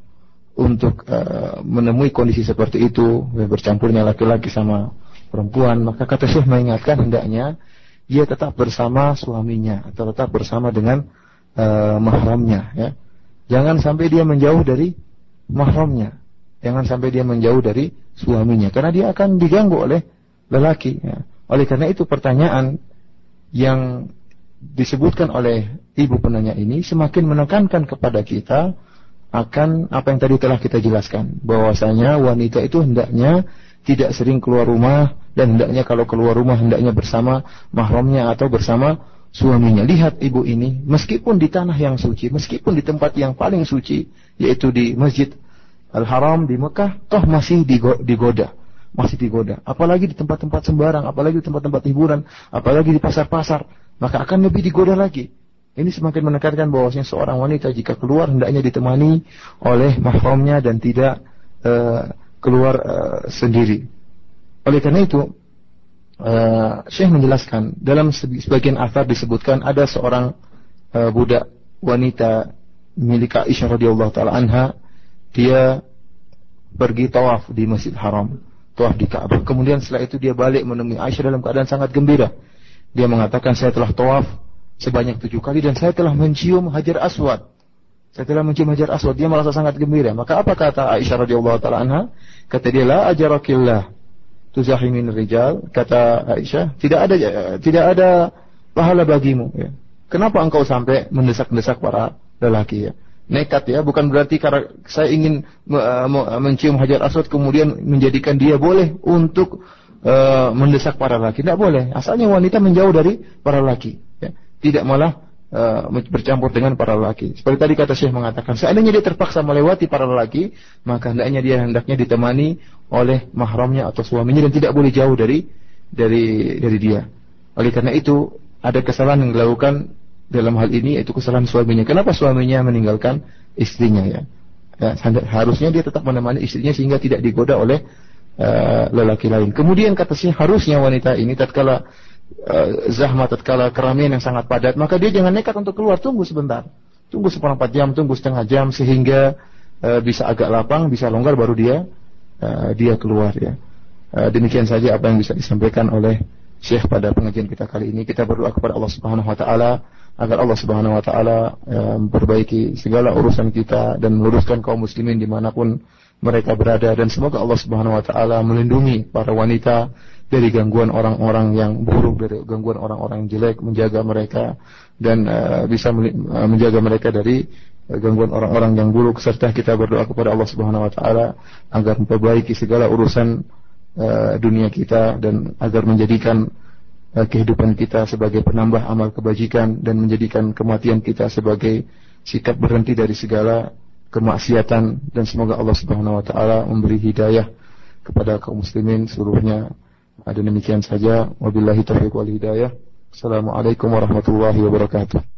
untuk uh, menemui kondisi seperti itu bercampurnya laki-laki sama perempuan maka kata Syekh mengingatkan hendaknya dia tetap bersama suaminya atau tetap bersama dengan uh, mahramnya ya. Jangan sampai dia menjauh dari mahramnya. Jangan sampai dia menjauh dari suaminya. Karena dia akan diganggu oleh lelaki ya. Oleh karena itu pertanyaan yang disebutkan oleh ibu penanya ini semakin menekankan kepada kita akan apa yang tadi telah kita jelaskan bahwasanya wanita itu hendaknya tidak sering keluar rumah dan hendaknya kalau keluar rumah hendaknya bersama mahramnya atau bersama suaminya. Lihat ibu ini, meskipun di tanah yang suci, meskipun di tempat yang paling suci, yaitu di Masjid Al-Haram di Mekah, toh masih digoda, masih digoda. Apalagi di tempat-tempat sembarang, apalagi di tempat-tempat hiburan, apalagi di pasar-pasar, maka akan lebih digoda lagi. Ini semakin menekankan bahwasanya seorang wanita jika keluar hendaknya ditemani oleh mahramnya dan tidak uh, keluar uh, sendiri. Oleh karena itu, uh, Syekh menjelaskan dalam sebagian asar disebutkan ada seorang uh, budak wanita milik Aisyah radhiyallahu taala anha, dia pergi tawaf di Masjid Haram, tawaf di Ka'bah. Kemudian setelah itu dia balik menemui Aisyah dalam keadaan sangat gembira. Dia mengatakan saya telah tawaf sebanyak tujuh kali dan saya telah mencium hajar aswad. Saya telah mencium hajar aswad. Dia merasa sangat gembira. Maka apa kata Aisyah radhiyallahu taala anha? Kata dia la ajarakillah tuzahimin rijal. Kata Aisyah, tidak ada tidak ada pahala bagimu. Ya. Kenapa engkau sampai mendesak-desak para lelaki ya? Nekat ya, bukan berarti karena saya ingin mencium hajar aswad kemudian menjadikan dia boleh untuk uh, mendesak para lelaki. Tidak boleh. Asalnya wanita menjauh dari para lelaki tidak malah bercampur dengan para lelaki. Seperti tadi kata Syekh mengatakan, seandainya dia terpaksa melewati para lelaki, maka hendaknya dia hendaknya ditemani oleh mahramnya atau suaminya dan tidak boleh jauh dari dari dari dia. Oleh karena itu, ada kesalahan yang dilakukan dalam hal ini yaitu kesalahan suaminya. Kenapa suaminya meninggalkan istrinya ya? ya harusnya dia tetap menemani istrinya sehingga tidak digoda oleh uh, lelaki lain. Kemudian kata Syekh harusnya wanita ini tatkala uh, zahmat tatkala keramaian yang sangat padat, maka dia jangan nekat untuk keluar, tunggu sebentar. Tunggu seperempat jam, tunggu setengah jam sehingga uh, bisa agak lapang, bisa longgar baru dia uh, dia keluar ya. Demikian saja apa yang bisa disampaikan oleh Syekh pada pengajian kita kali ini. Kita berdoa kepada Allah Subhanahu wa taala agar Allah Subhanahu wa taala memperbaiki segala urusan kita dan meluruskan kaum muslimin di mana pun mereka berada. Dan semoga Allah Subhanahu wa taala melindungi para wanita dari gangguan orang-orang yang buruk, dari gangguan orang-orang jelek, menjaga mereka dan uh, bisa uh, menjaga mereka dari uh, gangguan orang-orang yang buruk. Serta kita berdoa kepada Allah Subhanahu wa taala agar memperbaiki segala urusan dunia kita dan agar menjadikan kehidupan kita sebagai penambah amal kebajikan dan menjadikan kematian kita sebagai sikap berhenti dari segala kemaksiatan dan semoga Allah Subhanahu wa taala memberi hidayah kepada kaum muslimin seluruhnya. Ada demikian saja. Wabillahi taufiq wal hidayah. Assalamualaikum warahmatullahi wabarakatuh.